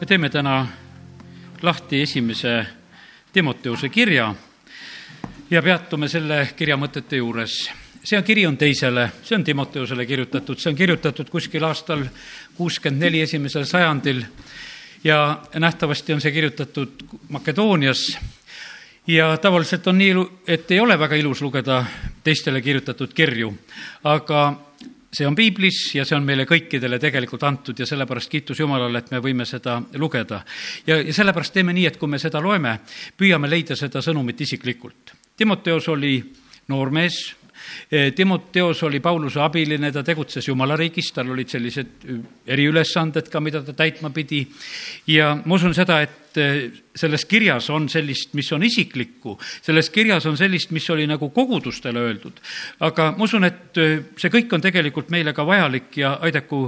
me teeme täna lahti esimese Timoteuse kirja ja peatume selle kirja mõtete juures. see on, kiri on teisele, see on Timoteusele kirjutatud, see on kirjutatud kuskil aastal kuuskümmend neli esimesel sajandil ja nähtavasti on see kirjutatud Makedoonias ja tavaliselt on nii, et ei ole väga ilus lugeda teistele kirjutatud kirju, aga see on piiblis ja see on meile kõikidele tegelikult antud ja sellepärast kiitus Jumalale, et me võime seda lugeda. ja, ja sellepärast teeme nii, et kui me seda loeme, püüame leida seda sõnumit isiklikult. Timoteos oli noormees, Timoteos oli Pauluse abiline, ta tegutses Jumala riigis, tal olid sellised eriülesanded ka, mida ta täitma pidi. ja ma usun seda, et selles kirjas on sellist, mis on isiklikku, selles kirjas on sellist, mis oli nagu kogudustele öeldud. aga ma usun, et see kõik on tegelikult meile ka vajalik ja aidaku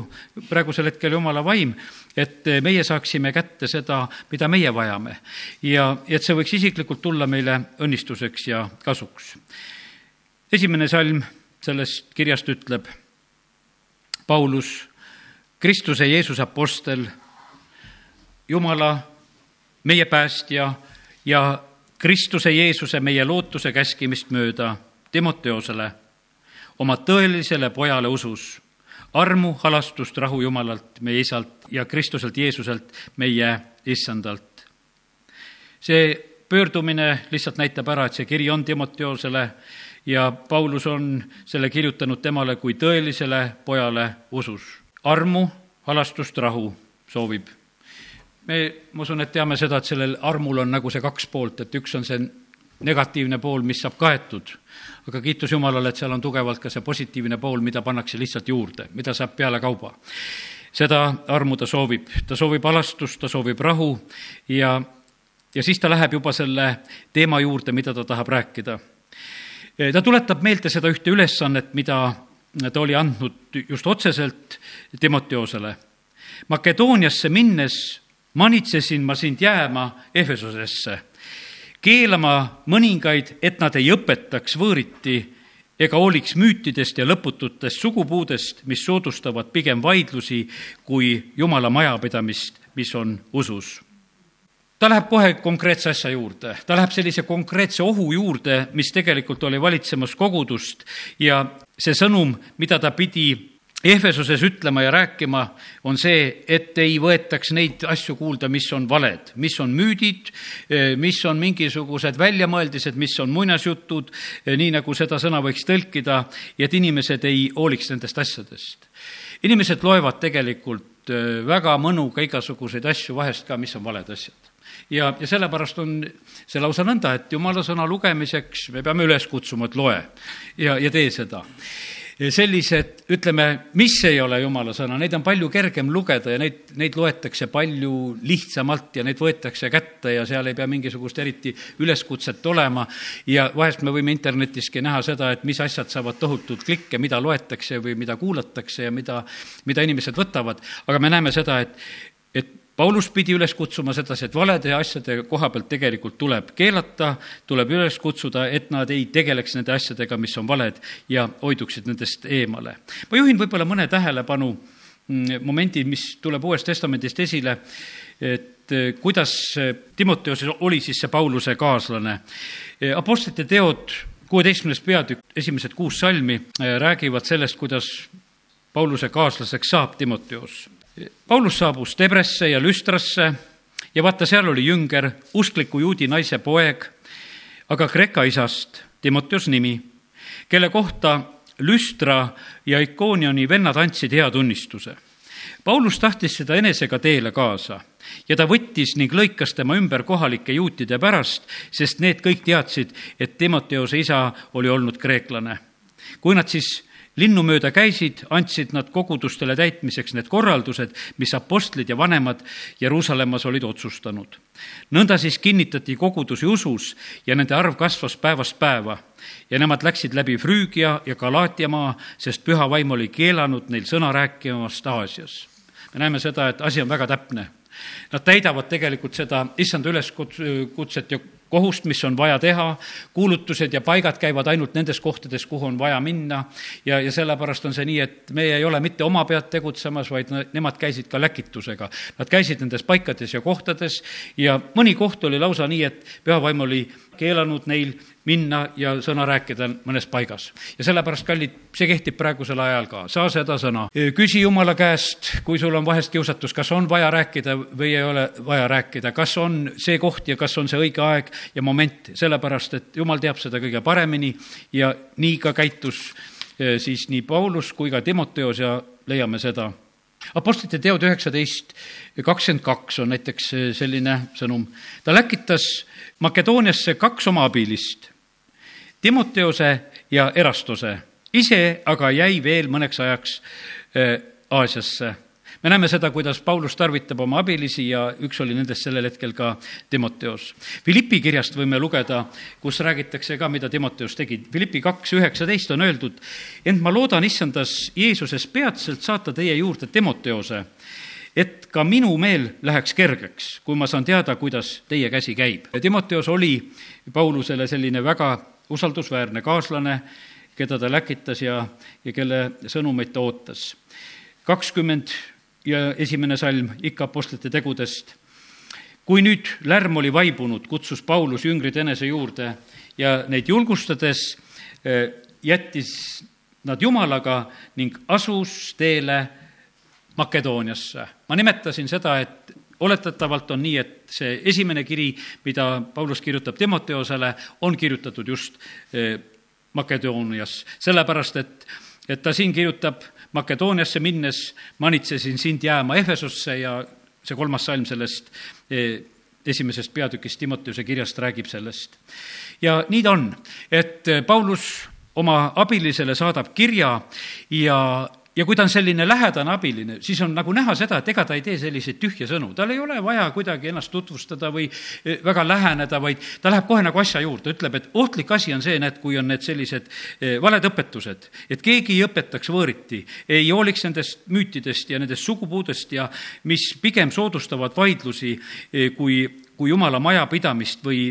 praegusel hetkel Jumala vaim, et meie saaksime kätte seda, mida meie vajame. ja, ja et see võiks isiklikult tulla meile õnnistuseks ja kasuks esimene salm sellest kirjast ütleb Paulus, Kristuse Jeesuse apostel, Jumala, meie päästja ja Kristuse Jeesuse, meie lootuse käskimist mööda Timoteosele, oma tõelisele pojale usus, armu, halastust, rahu Jumalalt, meie isalt ja Kristuselt Jeesuselt, meie issandalt. see pöördumine lihtsalt näitab ära, et see kiri on Timoteosele ja Paulus on selle kirjutanud temale kui tõelisele pojale usus. armu, halastust, rahu soovib. me, ma usun, et teame seda, et sellel armul on nagu see kaks poolt, et üks on see negatiivne pool, mis saab kaetud, aga kiitus Jumalale, et seal on tugevalt ka see positiivne pool, mida pannakse lihtsalt juurde, mida saab pealekauba. seda armu ta soovib, ta soovib halastust, ta soovib rahu ja, ja siis ta läheb juba selle teema juurde, mida ta tahab rääkida ta tuletab meelde seda ühte ülesannet, mida ta oli andnud just otseselt Timoteosele. Makedooniasse minnes manitsesin ma sind jääma Efesosesse, keelama mõningaid, et nad ei õpetaks võõriti ega hooliks müütidest ja lõpututest sugupuudest, mis soodustavad pigem vaidlusi kui jumala majapidamist, mis on usus ta läheb kohe konkreetse asja juurde, ta läheb sellise konkreetse ohu juurde, mis tegelikult oli valitsemas kogudust ja see sõnum, mida ta pidi Ehvesuses ütlema ja rääkima, on see, et ei võetaks neid asju kuulda, mis on valed, mis on müüdid, mis on mingisugused väljamõeldised, mis on muinasjutud, nii nagu seda sõna võiks tõlkida, ja et inimesed ei hooliks nendest asjadest. inimesed loevad tegelikult väga mõnuga igasuguseid asju vahest ka, mis on valed asjad ja, ja sellepärast on see lausa nõnda, et jumala sõna lugemiseks me peame üles kutsuma, et loe ja, ja tee seda sellised, ütleme, mis ei ole jumala sõna, neid on palju kergem lugeda ja neid, neid loetakse palju lihtsamalt ja neid võetakse kätte ja seal ei pea mingisugust eriti üleskutset olema. ja vahest me võime internetiski näha seda, et mis asjad saavad tohutult klikke, mida loetakse või mida kuulatakse ja mida, mida inimesed võtavad, aga me näeme seda, et, Paulus pidi üles kutsuma sedasi, et valede asjade koha pealt tegelikult tuleb keelata, tuleb üles kutsuda, et nad ei tegeleks nende asjadega, mis on valed ja hoiduksid nendest eemale. ma juhin võib-olla mõne tähelepanu mm, momendi, mis tuleb Uuest Testamendist esile, et eh, kuidas Timoteos oli siis see Pauluse kaaslane. Eh, Apostlite teod, kuueteistkümnes peatükk, esimesed kuus salmi eh, räägivad sellest, kuidas Pauluse kaaslaseks saab Timoteos Paulus saabus Debresse ja Lüstrasse ja vaata, seal oli jünger, uskliku juudi naise poeg, aga Kreeka isast, Timoteus nimi, kelle kohta Lüstra ja Ikoonioni vennad andsid hea tunnistuse. Paulus tahtis seda enesega teele kaasa ja ta võttis ning lõikas tema ümber kohalike juutide pärast, sest need kõik teadsid, et Timoteose isa oli olnud kreeklane. kui nad siis linnu mööda käisid, andsid nad kogudustele täitmiseks need korraldused, mis apostlid ja vanemad Jeruusalemmas olid otsustanud. nõnda siis kinnitati kogudusi usus ja nende arv kasvas päevast päeva ja nemad läksid läbi Früügia ja Galaatia maa, sest püha vaim oli keelanud neil sõna rääkimast Aasias. me näeme seda, et asi on väga täpne Nad täidavad tegelikult seda issanda üleskutset ja kohust, mis on vaja teha, kuulutused ja paigad käivad ainult nendes kohtades, kuhu on vaja minna. Ja, ja sellepärast on see nii, et meie ei ole mitte oma pead tegutsemas, vaid nemad käisid ka läkitusega. Nad käisid nendes paikades ja kohtades. Ja mõni koht oli lausa nii, et pühavaim oli keelanud neil minna ja sõna rääkida mõnes paigas. ja sellepärast, kallid, see kehtib praegusel ajal ka, saa seda sõna. küsi Jumala käest, kui sul on vahest kiusatus, kas on vaja rääkida või ei ole vaja rääkida, kas on see koht ja kas on see õige aeg ja moment, sellepärast et Jumal teab seda kõige paremini ja nii ka käitus eh, siis nii Paulus kui ka Timoteos ja leiame seda Apostlite teod üheksateist kakskümmend kaks on näiteks eh, selline sõnum. ta läkitas Makedooniasse kaks oma abilist Timoteose ja Erastuse. ise aga jäi veel mõneks ajaks äh, Aasiasse. me näeme seda, kuidas Paulus tarvitab oma abilisi ja üks oli nendest sellel hetkel ka Timoteos. Philippi kirjast võime lugeda, kus räägitakse ka, mida Timoteos tegi. Philippi kaks üheksateist on öeldud, ent ma loodan issandas Jeesuses peatselt saata teie juurde Timoteose et ka minu meel läheks kergeks, kui ma saan teada, kuidas teie käsi käib. Timoteos oli Paulusele selline väga usaldusväärne kaaslane, keda ta läkitas ja, ja kelle sõnumeid ta ootas. kakskümmend ja esimene salm ikka Apostlite tegudest. kui nüüd lärm oli vaibunud, kutsus Paulus jüngrid enese juurde ja neid julgustades eh, jättis nad Jumalaga ning asus teele Makedooniasse. ma nimetasin seda, et oletatavalt on nii, et see esimene kiri, mida Paulus kirjutab Timoteosele, on kirjutatud just eh, Makedoonias, sellepärast et, et ta siin kirjutab Makedooniasse minnes, manitsesin sind jääma Efesosse ja see kolmas salm sellest eh, esimesest peatükist Timoteuse kirjast räägib sellest. ja nii ta on, et eh, Paulus oma abilisele saadab kirja ja, ja kui ta on selline lähedane abiline, siis on nagu näha seda, et ega ta ei tee selliseid tühje sõnu, tal ei ole vaja kuidagi ennast tutvustada või eh, väga läheneda, vaid ta läheb kohe nagu asja juurde, ütleb, et ohtlik asi on see, näed, kui on need sellised eh, valed õpetused, et keegi ei õpetaks võõriti, ei hooliks nendest müütidest ja nendest sugupuudest ja mis pigem soodustavad vaidlusi eh, kui, kui jumala majapidamist või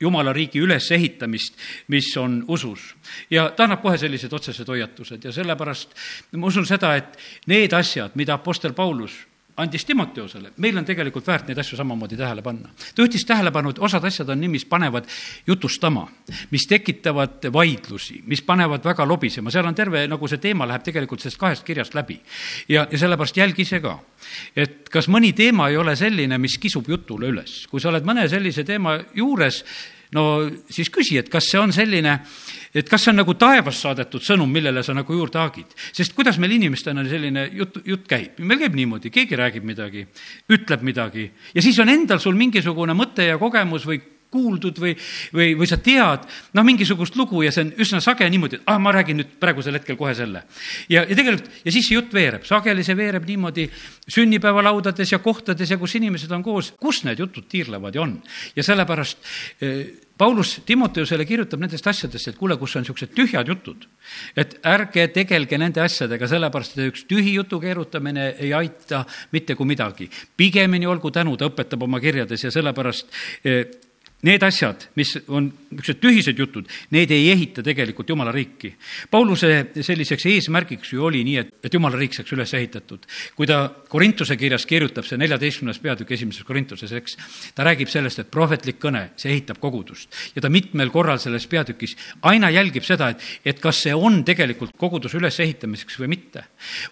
jumala riigi ülesehitamist, mis on usus. ja ta annab kohe sellised otsesed hoiatused ja sellepärast ma usun seda, et need asjad, mida Apostel Paulus andis Timoteosele, meil on tegelikult väärt neid asju samamoodi tähele panna. ta juhtis tähelepanu, et osad asjad on nii, mis panevad jutustama, mis tekitavad vaidlusi, mis panevad väga lobisema, seal on terve, nagu see teema läheb tegelikult sellest kahest kirjast läbi. ja, ja sellepärast jälgi ise ka, et kas mõni teema ei ole selline, mis kisub jutule üles. kui sa oled mõne sellise teema juures, no siis küsi, et kas see on selline, et kas see on nagu taevast saadetud sõnum, millele sa nagu juurde haagid. sest kuidas meil inimestena selline jutt, jutt käib, meil käib niimoodi, keegi räägib midagi, ütleb midagi ja siis on endal sul mingisugune mõte ja kogemus või kuuldud või, või, või sa tead noh, mingisugust lugu ja see on üsna sage niimoodi, et ah, ma räägin nüüd praegusel hetkel kohe selle. ja, ja tegelikult, ja siis see jutt veereb, sageli see veereb niimoodi sünnipäevalaudades ja kohtades ja kus inimesed on koos, kus need jutud tiirlevad ja on. ja sellepärast eh, Paulus Timoteusele kirjutab nendest asjadest, et kuule, kus on niisugused tühjad jutud. et ärge tegelge nende asjadega, sellepärast et üks tühi jutu keerutamine ei aita mitte kui midagi. pigemini olgu tänu, ta õpetab oma kirjades ja sellepärast eh, Need asjad, mis on niisugused tühised jutud, need ei ehita tegelikult Jumala riiki. Pauluse selliseks eesmärgiks ju oli nii, et, et Jumala riik saaks üles ehitatud. kui ta Korintuse kirjas kirjutab, see neljateistkümnes peatükk esimeses Korintuses, eks, ta räägib sellest, et prohvetlik kõne, see ehitab kogudust. ja ta mitmel korral selles peatükis aina jälgib seda, et, et kas see on tegelikult koguduse ülesehitamiseks või mitte.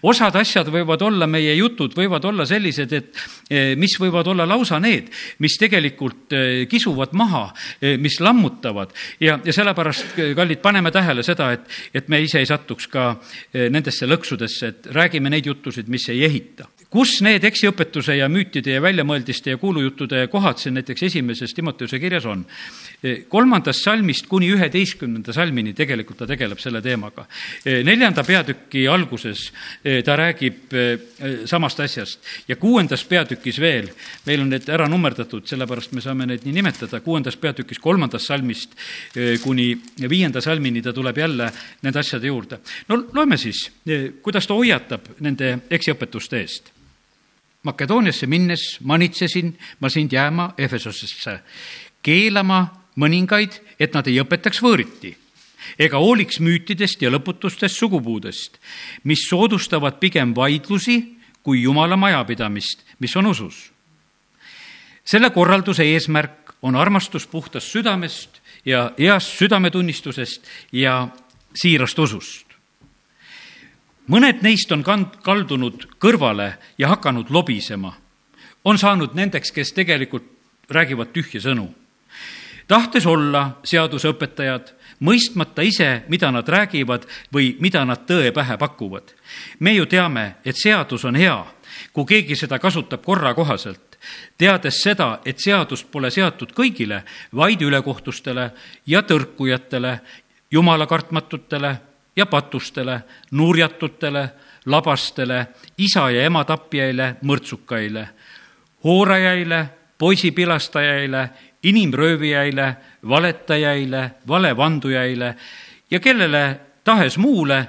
osad asjad võivad olla, meie jutud võivad olla sellised, et eh, mis võivad olla lausa need, mis tegelikult eh, kisuvad maha, eh, mis lammutavad. Ja, ja sellepärast, eh, kallid, paneme tähele seda, et, et me ise ei satuks ka eh, nendesse lõksudesse, et räägime neid jutusid, mis ei ehita kus need eksiõpetuse ja müütide ja väljamõeldiste ja kuulujuttude kohad siin näiteks esimeses Timoteuse kirjas on? kolmandast salmist kuni üheteistkümnenda salmini tegelikult ta tegeleb selle teemaga. neljanda peatüki alguses ta räägib samast asjast ja kuuendas peatükis veel, meil on need ära nummerdatud, sellepärast me saame neid nii nimetada, kuuendas peatükis kolmandast salmist kuni viienda salmini ta tuleb jälle nende asjade juurde. no loeme siis, kuidas ta hoiatab nende eksiõpetuste eest Makedooniasse minnes manitsesin ma sind jääma Efesosesse, keelama mõningaid, et nad ei õpetaks võõriti ega hooliks müütidest ja lõputustest sugupuudest, mis soodustavad pigem vaidlusi kui Jumala majapidamist, mis on usus. selle korralduse eesmärk on armastus puhtast südamest ja heast südametunnistusest ja siirast usust. Mõned neist on kand-, kaldunud kõrvale ja hakanud lobisema. on saanud nendeks, kes tegelikult räägivad tühje sõnu. tahtes olla seaduseõpetajad, mõistmata ise, mida nad räägivad või mida nad tõe pähe pakuvad. me ju teame, et seadus on hea, kui keegi seda kasutab korra kohaselt, teades seda, et seadust pole seatud kõigile, vaid ülekohtustele ja tõrkujatele, jumala kartmatutele ja patustele, nurjatutele, labastele, isa ja ema tapjaile, mõrtsukaile, hoorajaile, poisipilastajaile, inimröövijaile, valetajaile, valevandujaile ja kellele tahes muule,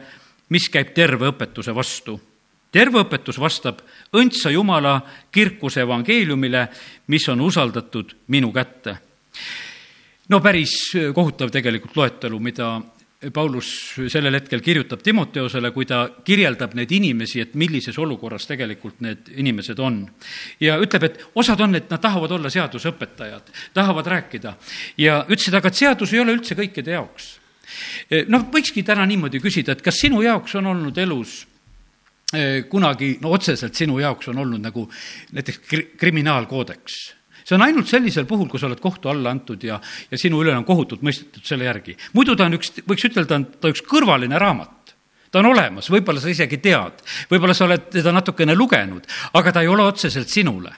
mis käib terve õpetuse vastu. terve õpetus vastab õndsa Jumala kirkuse evangeeliumile, mis on usaldatud minu kätte. no päris kohutav tegelikult loetelu, mida Paulus sellel hetkel kirjutab Timoteosele, kui ta kirjeldab neid inimesi, et millises olukorras tegelikult need inimesed on. ja ütleb, et osad on, et nad tahavad olla seaduseõpetajad, tahavad rääkida ja ütlesid, aga et seadus ei ole üldse kõikide jaoks. noh, võikski täna niimoodi küsida, et kas sinu jaoks on olnud elus eh, kunagi, no otseselt sinu jaoks on olnud nagu näiteks kriminaalkoodeks see on ainult sellisel puhul, kui sa oled kohtu alla antud ja, ja sinu üle on kohutult mõistetud selle järgi. muidu ta on üks, võiks ütelda, ta on üks kõrvaline raamat ta on olemas, võib-olla sa isegi tead, võib-olla sa oled teda natukene lugenud, aga ta ei ole otseselt sinule.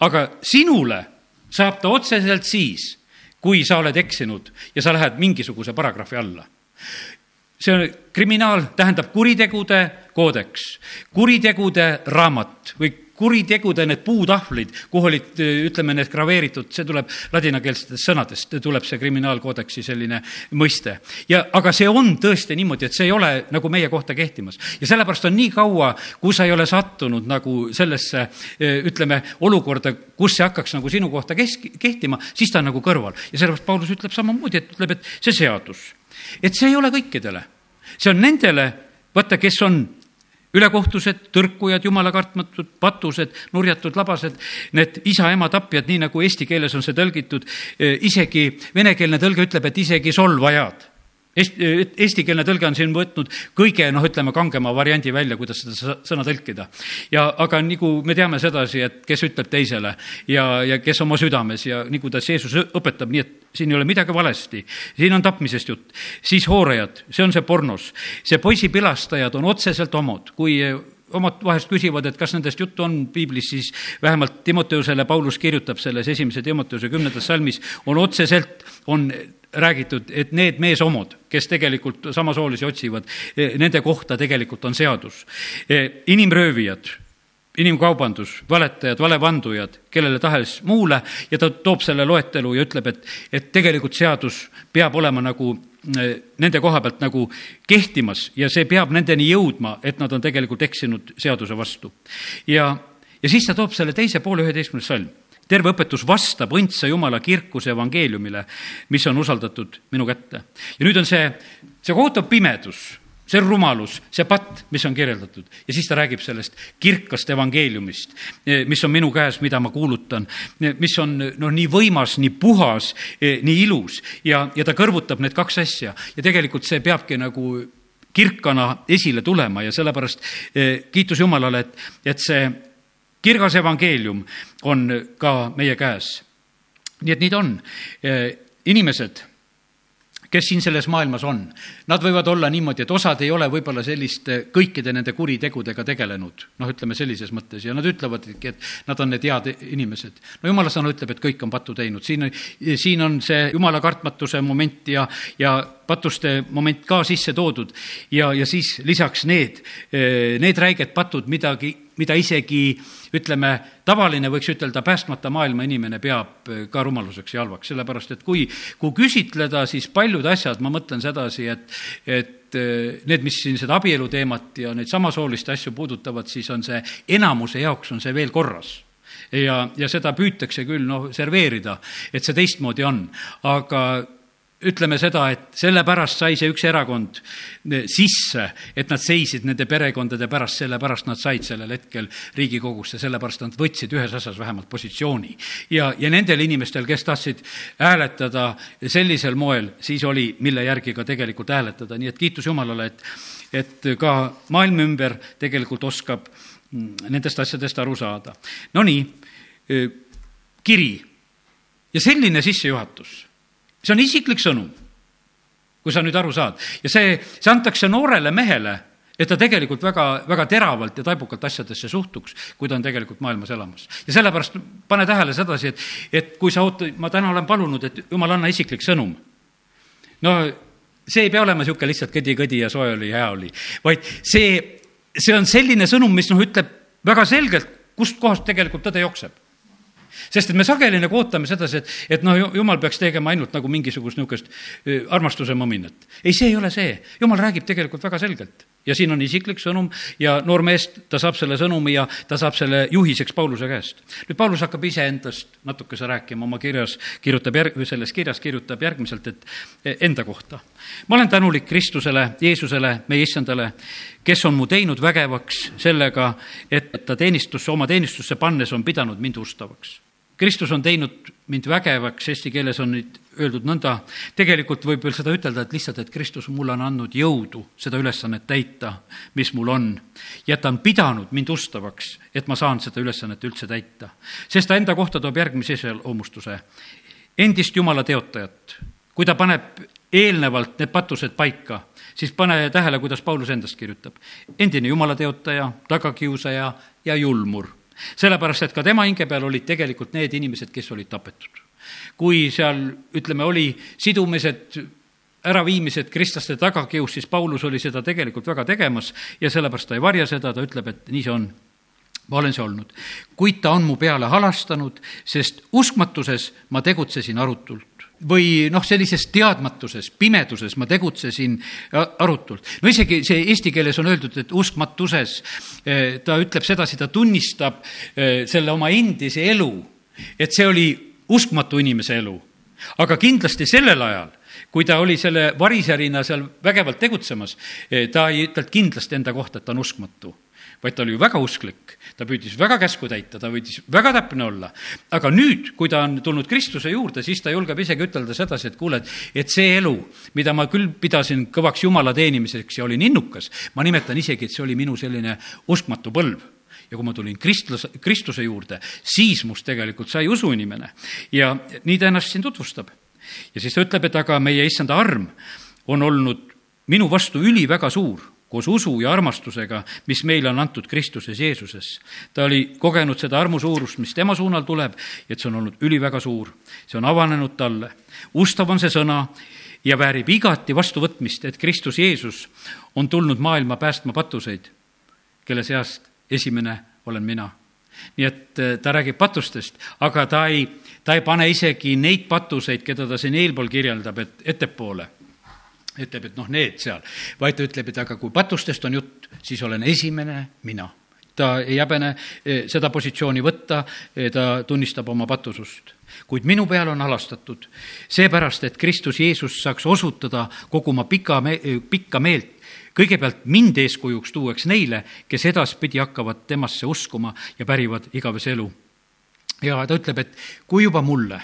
aga sinule saab ta otseselt siis, kui sa oled eksinud ja sa lähed mingisuguse paragrahvi alla. see on, kriminaal tähendab kuritegude koodeks, kuritegude raamat või kuritegude need puutahvlid, kuhu olid, ütleme, need graveeritud, see tuleb ladinakeelsetest sõnadest, tuleb see kriminaalkoodeksi selline mõiste. ja, aga see on tõesti niimoodi, et see ei ole nagu meie kohta kehtimas. ja sellepärast on nii kaua, kui sa ei ole sattunud nagu sellesse, ütleme, olukorda, kus see hakkaks nagu sinu kohta kesk-, kehtima, siis ta on nagu kõrval. ja sellepärast Paulus ütleb samamoodi, et ütleb, et see seadus, et see ei ole kõikidele. see on nendele, vaata, kes on ülekohtused, tõrkujad, jumala kartmatud, patused, nurjatud labased, need isa-ema tapjad, nii nagu eesti keeles on see tõlgitud, isegi venekeelne tõlge ütleb, et isegi solvajad eestikeelne tõlge on siin võtnud kõige noh, ütleme kangema variandi välja, kuidas seda sõna tõlkida. ja aga nagu me teame sedasi, et kes ütleb teisele ja, ja kes oma südames ja nii, kuidas Jeesus õpetab, nii et siin ei ole midagi valesti. siin on tapmisest jutt. siis hoorajad, see on see pornos. see poisipilastajad on otseselt homod, kui omad vahest küsivad, et kas nendest juttu on piiblis, siis vähemalt Timoteusele Paulus kirjutab selles esimese Timoteuse kümnendas salmis, on otseselt, on räägitud, et need meeshomod, kes tegelikult samasoolisi otsivad, nende kohta tegelikult on seadus. inimröövijad, inimkaubandus, valetajad, valevandujad, kellele tahes muule ja ta toob selle loetelu ja ütleb, et, et tegelikult seadus peab olema nagu nende koha pealt nagu kehtimas ja see peab nendeni jõudma, et nad on tegelikult eksinud seaduse vastu. ja, ja siis ta toob selle teise poole, üheteistkümnes salm terve õpetus vastab õndsa Jumala kirkuse evangeeliumile, mis on usaldatud minu kätte. ja nüüd on see, see kohutav pimedus, see rumalus, see patt, mis on kirjeldatud ja siis ta räägib sellest kirkast evangeeliumist, mis on minu käes, mida ma kuulutan, mis on noh, nii võimas, nii puhas, nii ilus ja, ja ta kõrvutab need kaks asja ja tegelikult see peabki nagu kirkana esile tulema ja sellepärast kiitus Jumalale, et, et see kirgas evangeelium on ka meie käes. nii et nii ta on. inimesed, kes siin selles maailmas on, nad võivad olla niimoodi, et osad ei ole võib-olla selliste kõikide nende kuritegudega tegelenud, noh, ütleme sellises mõttes, ja nad ütlevadki, et nad on need head inimesed. no jumala sõna ütleb, et kõik on pattu teinud, siin, siin on see jumala kartmatuse moment ja, ja patuste moment ka sisse toodud. Ja, ja siis lisaks need, need räiged patud midagi mida isegi ütleme, tavaline võiks ütelda, päästmata maailma inimene peab eh, ka rumaluseks ja halvaks, sellepärast et kui, kui küsitleda, siis paljud asjad, ma mõtlen sedasi, et, et eh, need, mis siin seda abielu teemat ja neid samasooliste asju puudutavad, siis on see enamuse jaoks on see veel korras. Ja, ja seda püütakse küll noh, serveerida, et see teistmoodi on, aga ütleme seda, et sellepärast sai see üks erakond sisse, et nad seisid nende perekondade pärast, sellepärast nad said sellel hetkel Riigikogusse, sellepärast nad võtsid ühes asjas vähemalt positsiooni. ja, ja nendel inimestel, kes tahtsid hääletada sellisel moel, siis oli, mille järgi ka tegelikult hääletada, nii et kiitus Jumalale, et, et ka maailm ümber tegelikult oskab nendest asjadest aru saada. Nonii, kiri ja selline sissejuhatus see on isiklik sõnum, kui sa nüüd aru saad. ja see, see antakse noorele mehele, et ta tegelikult väga, väga teravalt ja taibukalt asjadesse suhtuks, kui ta on tegelikult maailmas elamas. ja sellepärast pane tähele sedasi, et, et kui sa oota, ma täna olen palunud, et jumal, anna isiklik sõnum. no see ei pea olema niisugune lihtsalt kõdi-kõdi ja soe oli, hea oli, vaid see, see on selline sõnum, mis noh, ütleb väga selgelt, kust kohast tegelikult tõde jookseb sest et me sageli nagu ootame sedasi, et, et noh, jumal peaks tegema ainult nagu mingisugust niisugust armastuse mõminat. ei, see ei ole see. jumal räägib tegelikult väga selgelt ja siin on isiklik sõnum ja noor mees, ta saab selle sõnumi ja ta saab selle juhiseks Pauluse käest. nüüd Paulus hakkab iseendast natukese rääkima oma kirjas, kirjutab järg-, selles kirjas kirjutab järgmiselt, et e, enda kohta. ma olen tänulik Kristusele, Jeesusele, meie issandale, kes on mu teinud vägevaks sellega, et ta teenistusse, oma teenistusse pannes on pidanud mind ustavaks Kristus on teinud mind vägevaks, eesti keeles on nüüd öeldud nõnda, tegelikult võib veel seda ütelda, et lihtsalt, et Kristus mulle on andnud jõudu seda ülesannet täita, mis mul on. ja ta on pidanud mind ustavaks, et ma saan seda ülesannet üldse täita. sest ta enda kohta toob järgmise iseloomustuse. endist Jumala teotajat, kui ta paneb eelnevalt need patused paika, siis pane tähele, kuidas Paulus endast kirjutab. endine Jumala teotaja, tagakiusaja ja julmur sellepärast, et ka tema hinge peal olid tegelikult need inimesed, kes olid tapetud. kui seal, ütleme, oli sidumised, äraviimised kristlaste tagakius, siis Paulus oli seda tegelikult väga tegemas ja sellepärast ta ei varja seda, ta ütleb, et nii see on ma olen see olnud. kuid ta on mu peale halastanud, sest uskmatuses ma tegutsesin arutult või noh, sellises teadmatuses, pimeduses ma tegutsesin arutult. no isegi see eesti keeles on öeldud, et uskmatuses eh, ta ütleb sedasi, ta tunnistab eh, selle oma endise elu, et see oli uskmatu inimese elu. aga kindlasti sellel ajal, kui ta oli selle varisärina seal vägevalt tegutsemas, eh, ta ei ütelnud kindlasti enda kohta, et ta on uskmatu vaid ta oli ju väga usklik, ta püüdis väga käsku täita, ta püüdis väga täpne olla. aga nüüd, kui ta on tulnud Kristuse juurde, siis ta julgeb isegi ütelda sedasi, et kuule, et, et see elu, mida ma küll pidasin kõvaks Jumala teenimiseks ja olin innukas, ma nimetan isegi, et see oli minu selline uskmatu põlv ja kui ma tulin kristlase, Kristuse juurde, siis must tegelikult sai usuinimene. ja nii ta ennast siin tutvustab. ja siis ta ütleb, et aga meie issanda arm on olnud minu vastu üliväga suur koos usu ja armastusega, mis meile on antud Kristuses Jeesuses. ta oli kogenud seda armu suurust, mis tema suunal tuleb, et see on olnud üliväga suur. see on avanenud talle. ustav on see sõna ja väärib igati vastuvõtmist, et Kristus Jeesus on tulnud maailma päästma patuseid, kelle seast esimene olen mina. nii et eh, ta räägib patustest, aga ta ei, ta ei pane isegi neid patuseid, keda ta siin eelpool kirjeldab, et ettepoole ütleb, et noh, need seal, vaid ta ütleb, et aga kui patustest on jutt, siis olen esimene mina. ta ei häbene eh, seda positsiooni võtta, eh, ta tunnistab oma patusust. kuid minu peale on halastatud seepärast, et Kristus Jeesus saaks osutada kogu oma pika me-, pikka meelt kõigepealt mind eeskujuks tuueks neile, kes edaspidi hakkavad temasse uskuma ja pärivad igavese elu. ja ta ütleb, et kui juba mulle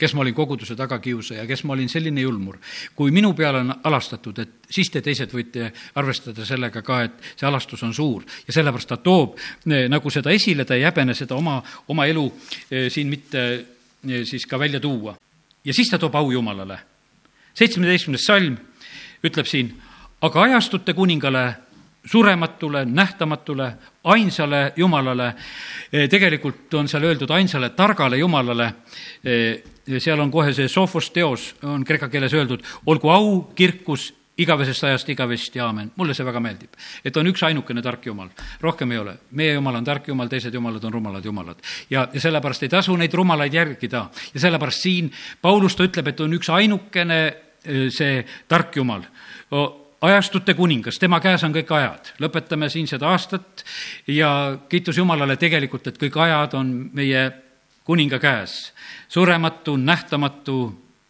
kes ma olin koguduse tagakiusaja, kes ma olin selline julmur. kui minu peale on alastatud, et siis te teised võite arvestada sellega ka, et see alastus on suur ja sellepärast ta toob nagu seda esile, ta ei häbene seda oma, oma elu eh, siin mitte eh, siis ka välja tuua. ja siis ta toob au Jumalale. seitsmeteistkümnes salm ütleb siin, aga ajastute kuningale surematule, nähtamatule, ainsale Jumalale. tegelikult on seal öeldud ainsale targale Jumalale seal on kohe see sofos teos, on kreeka keeles öeldud, olgu au, kirkus igavesest ajast igavesti, aamen. mulle see väga meeldib. et on üks ainukene tark jumal, rohkem ei ole. meie jumal on tark jumal, teised jumalad on rumalad jumalad. ja, ja sellepärast ei tasu neid rumalaid järgida ja sellepärast siin Paulus ta ütleb, et on üks ainukene see tark jumal ajastute kuningas, tema käes on kõik ajad. lõpetame siin seda aastat ja kiitus Jumalale tegelikult, et kõik ajad on meie kuninga käes. Surematu, nähtamatu,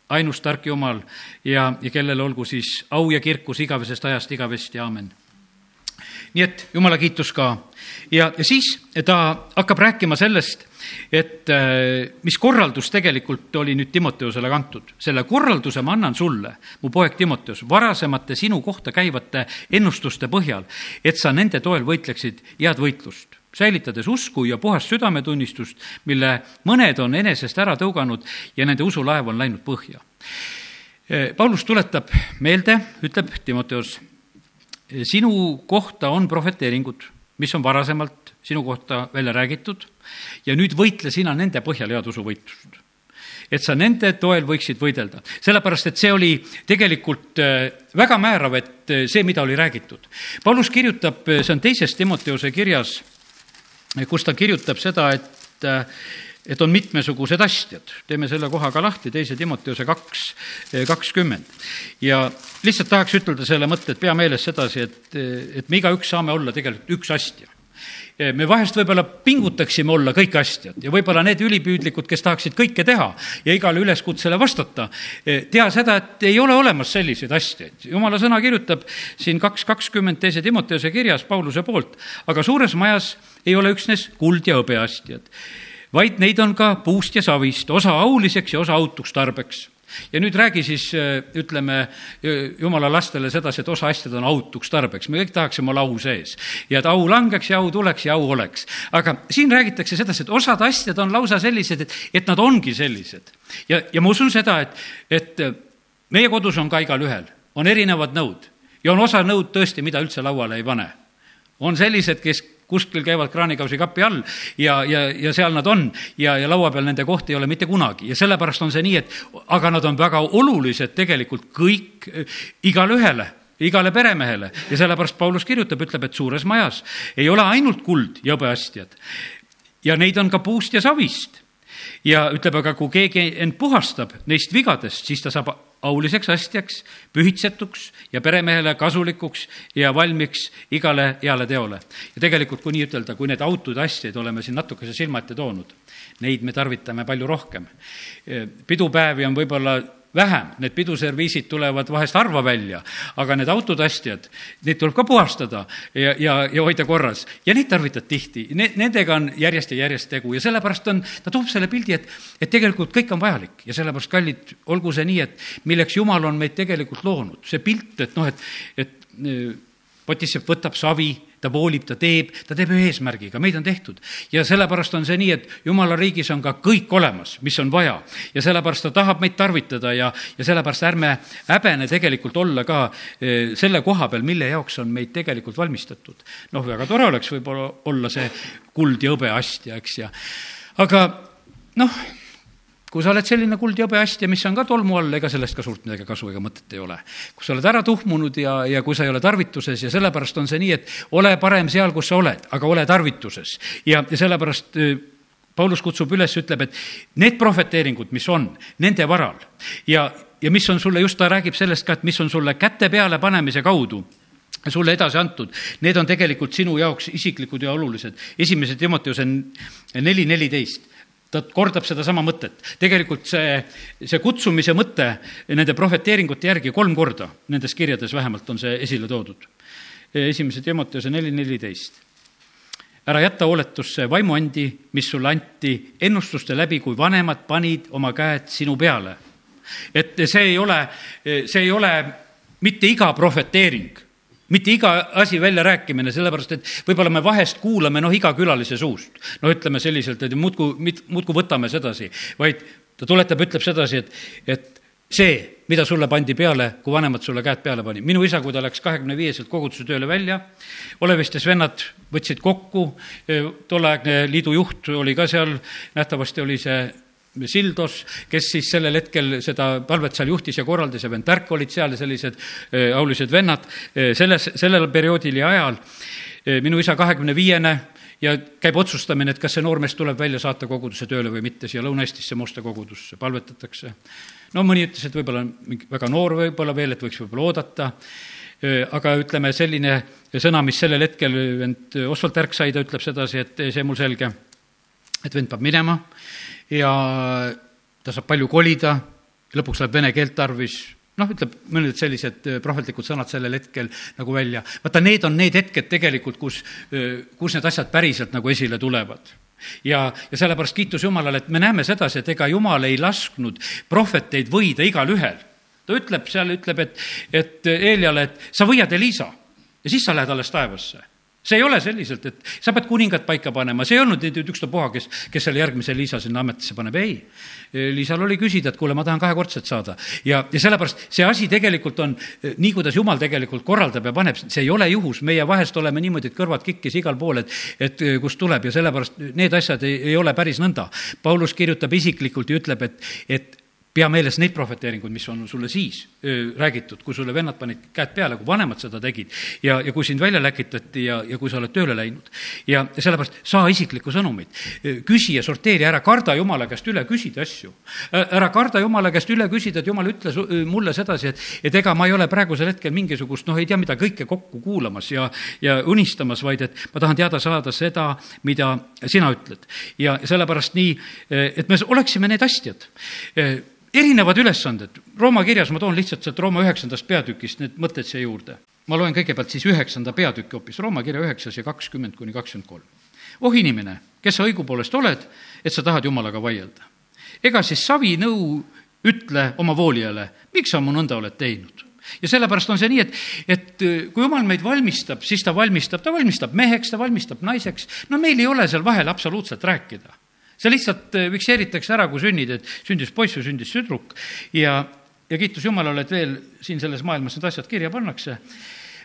ainus tark Jumal ja, ja kellele olgu siis au ja kirkus igavesest ajast igavesti, aamen nii et jumala kiitus ka. ja, ja siis ta hakkab rääkima sellest, et äh, mis korraldus tegelikult oli nüüd Timoteusele kantud. selle korralduse ma annan sulle, mu poeg Timoteus, varasemate sinu kohta käivate ennustuste põhjal, et sa nende toel võitleksid head võitlust säilitades usku ja puhast südametunnistust, mille mõned on enesest ära tõuganud ja nende usulaev on läinud põhja. Äh, Paulus tuletab meelde, ütleb Timoteus, sinu kohta on prohveteeringud, mis on varasemalt sinu kohta välja räägitud ja nüüd võitle sina nende põhjal head usuvõitlust. et sa nende toel võiksid võidelda, sellepärast et see oli tegelikult äh, väga määrav, et see, mida oli räägitud. Paulus kirjutab, see on teises Timoteuse kirjas, kus ta kirjutab seda, et et on mitmesugused astjad. teeme selle koha ka lahti, teise Timoteuse kaks, eh, kakskümmend. ja lihtsalt tahaks ütelda selle mõtte, et pea meeles sedasi, et, et me igaüks saame olla tegelikult üks astja me vahest võib-olla pingutaksime olla kõik astjad ja võib-olla need ülipüüdlikud, kes tahaksid kõike teha ja igale üleskutsele vastata, tea seda, et ei ole olemas selliseid astjaid. jumala sõna kirjutab siin kaks kakskümmend teise Timoteuse kirjas Pauluse poolt, aga suures majas ei ole üksnes kuld ja hõbeastjad vaid neid on ka puust ja savist, osa auliseks ja osa autuks tarbeks ja nüüd räägi siis, äh, ütleme, jumala lastele sedasi, et osa asjad on autuks tarbeks, me kõik tahaksime olla au sees. ja et au langeks ja au tuleks ja au oleks. aga siin räägitakse sedasi, et osad asjad on lausa sellised, et, et nad ongi sellised. ja, ja ma usun seda, et, et äh, meie kodus on ka igalühel, on erinevad nõud ja on osa nõud tõesti, mida üldse lauale ei pane. on sellised, kes kuskil käivad kraanikausi kapi all ja, ja, ja seal nad on. Ja, ja laua peal nende kohta ei ole mitte kunagi. Ja sellepärast on see nii, et aga nad on väga olulised tegelikult kõik igale ühele igale peremehele. Ja sellepärast Paulus kirjutab, ütleb, et suures majas ei ole ainult kuld ja hõbeastjad ja neid on ka puust ja savist. Ja ütleb, aga kui keegi end puhastab neist vigadest, siis ta saab auliseks astjaks, pühitsetuks ja peremehele kasulikuks ja valmiks igale heale teole. ja tegelikult, kui nii ütelda, kui need autud asjad oleme siin natukese silma ette toonud, neid me tarvitame palju rohkem. pidupäevi on võib-olla vähem, need piduserviisid tulevad vahest harva välja, aga need autotastjad, neid tuleb ka puhastada ja, ja, ja hoida korras. Ja neid tarvitad tihti. Ne,. Nendega on järjest ja järjest tegu ja sellepärast on, ta toob selle pildi, et, et tegelikult kõik on vajalik. Ja sellepärast, kallid, olgu see nii, et milleks Jumal on meid tegelikult loonud, see pilt, et noh, et, et Potissepp võtab savi ta voolib, ta teeb, ta teeb ühe eesmärgiga, meid on tehtud. ja sellepärast on see nii, et jumala riigis on ka kõik olemas, mis on vaja. ja sellepärast ta tahab meid tarvitada ja, ja sellepärast ärme häbene tegelikult olla ka eh, selle koha peal, mille jaoks on meid tegelikult valmistatud. noh, väga tore oleks võib-olla olla see kuld ja hõbeastja, eks, ja aga noh kui sa oled selline kuld ja hõbeastja, mis on ka tolmu all, ega sellest ka suurt midagi kasu ega mõtet ei ole. kui sa oled ära tuhmunud ja, ja kui sa ei ole tarvituses ja sellepärast on see nii, et ole parem seal, kus sa oled, aga ole tarvituses. ja, ja sellepärast äh, Paulus kutsub üles, ütleb, et need prohveteeringud, mis on nende varal ja, ja mis on sulle, just ta räägib sellest ka, et mis on sulle käte peale panemise kaudu sulle edasi antud, need on tegelikult sinu jaoks isiklikud ja olulised. esimese Timoteuse neli neliteist ta kordab sedasama mõtet. tegelikult see, see kutsumise mõte nende prohveteeringute järgi kolm korda nendes kirjades vähemalt on see esile toodud. esimese Timoteuse neli neliteist. ära jäta hooletusse vaimuandi, mis sulle anti ennustuste läbi, kui vanemad panid oma käed sinu peale. et see ei ole, see ei ole mitte iga prohveteering mitte iga asi väljarääkimine, sellepärast et võib-olla me vahest kuulame noh, iga külalise suust. no ütleme selliselt, et muudkui, muudkui võtame sedasi, vaid ta tuletab, ütleb sedasi, et, et see, mida sulle pandi peale, kui vanemad sulle käed peale pani. minu isa, kui ta läks kahekümne viieselt koguduse tööle välja, Olevistes vennad võtsid kokku, tolleaegne liidu juht oli ka seal, nähtavasti oli see Sildos, kes siis sellel hetkel seda palvet seal juhtis ja korraldas ja vend Tärk olid seal ja sellised äh, aulised vennad äh, selles, sellel perioodil ja ajal. Äh, minu isa kahekümne viiene ja käib otsustamine, et kas see noormees tuleb välja saata koguduse tööle või mitte, siia Lõuna-Eestisse Musta kogudusse palvetatakse. no mõni ütles, et võib-olla mingi väga noor võib-olla veel, et võiks võib-olla oodata aga ütleme, selline sõna, mis sellel hetkel vend Oswald Tärk sai, ta ütleb sedasi, et see mul selge, et vend peab minema ja ta saab palju kolida, lõpuks läheb vene keelt tarvis, noh, ütleb mõned sellised prohvetlikud sõnad sellel hetkel nagu välja. vaata, need on need hetked tegelikult, kus, kus need asjad päriselt nagu esile tulevad. Ja, ja sellepärast kiitus Jumalale, et me näeme sedasi, et ega Jumal ei lasknud prohveteid võida igalühel. Ta ütleb seal, ütleb, et, et Eeliale, et sa võiad Elisa ja siis sa lähed alles taevasse see ei ole selliselt, et sa pead kuningat paika panema, see ei olnud nüüd ükstapuha, kes, kes selle järgmise Liisa sinna ametisse paneb, ei. Liisal oli küsida, et kuule, ma tahan kahekordset saada. Ja, ja sellepärast see asi tegelikult on nii, kuidas Jumal tegelikult korraldab ja paneb, see ei ole juhus, meie vahest oleme niimoodi, et kõrvad kikkis igal pool, et, et kust tuleb. Ja sellepärast need asjad ei, ei ole päris nõnda. Paulus kirjutab isiklikult ja ütleb, et, et pea meeles neid prohveteeringuid, mis on sulle siis öö, räägitud, kui sulle vennad panid käed peale, kui vanemad seda tegid ja, ja kui sind välja läkitati ja, ja kui sa oled tööle läinud. ja, sellepärast saa isiklikku sõnumit, küsi ja sorteeri, ära karda Jumala käest üle küsida asju. ära karda Jumala käest üle küsida, et Jumal, ütle mulle sedasi, et, et ega ma ei ole praegusel hetkel mingisugust, noh, ei tea mida kõike kokku kuulamas ja, ja unistamas, vaid et ma tahan teada saada seda, mida sina ütled. ja sellepärast nii, et me oleksime need astjad erinevad ülesanded, Rooma kirjas ma toon lihtsalt sealt Rooma üheksandast peatükist need mõtted siia juurde. ma loen kõigepealt siis üheksanda peatüki hoopis, Rooma kirja üheksas ja kakskümmend kuni kakskümmend kolm. oh inimene, kes sa õigupoolest oled, et sa tahad Jumalaga vaielda? ega siis savi nõu ütle oma voolijale, miks sa mu nõnda oled teinud? ja sellepärast on see nii, et, et kui jumal meid valmistab, siis ta valmistab, ta valmistab meheks, ta valmistab naiseks, no meil ei ole seal vahel absoluutselt rääkida see lihtsalt äh, fikseeritakse ära, kui sünnid, et sündis poiss või sündis tüdruk ja, ja kiitus Jumalale, et veel siin selles maailmas need asjad kirja pannakse.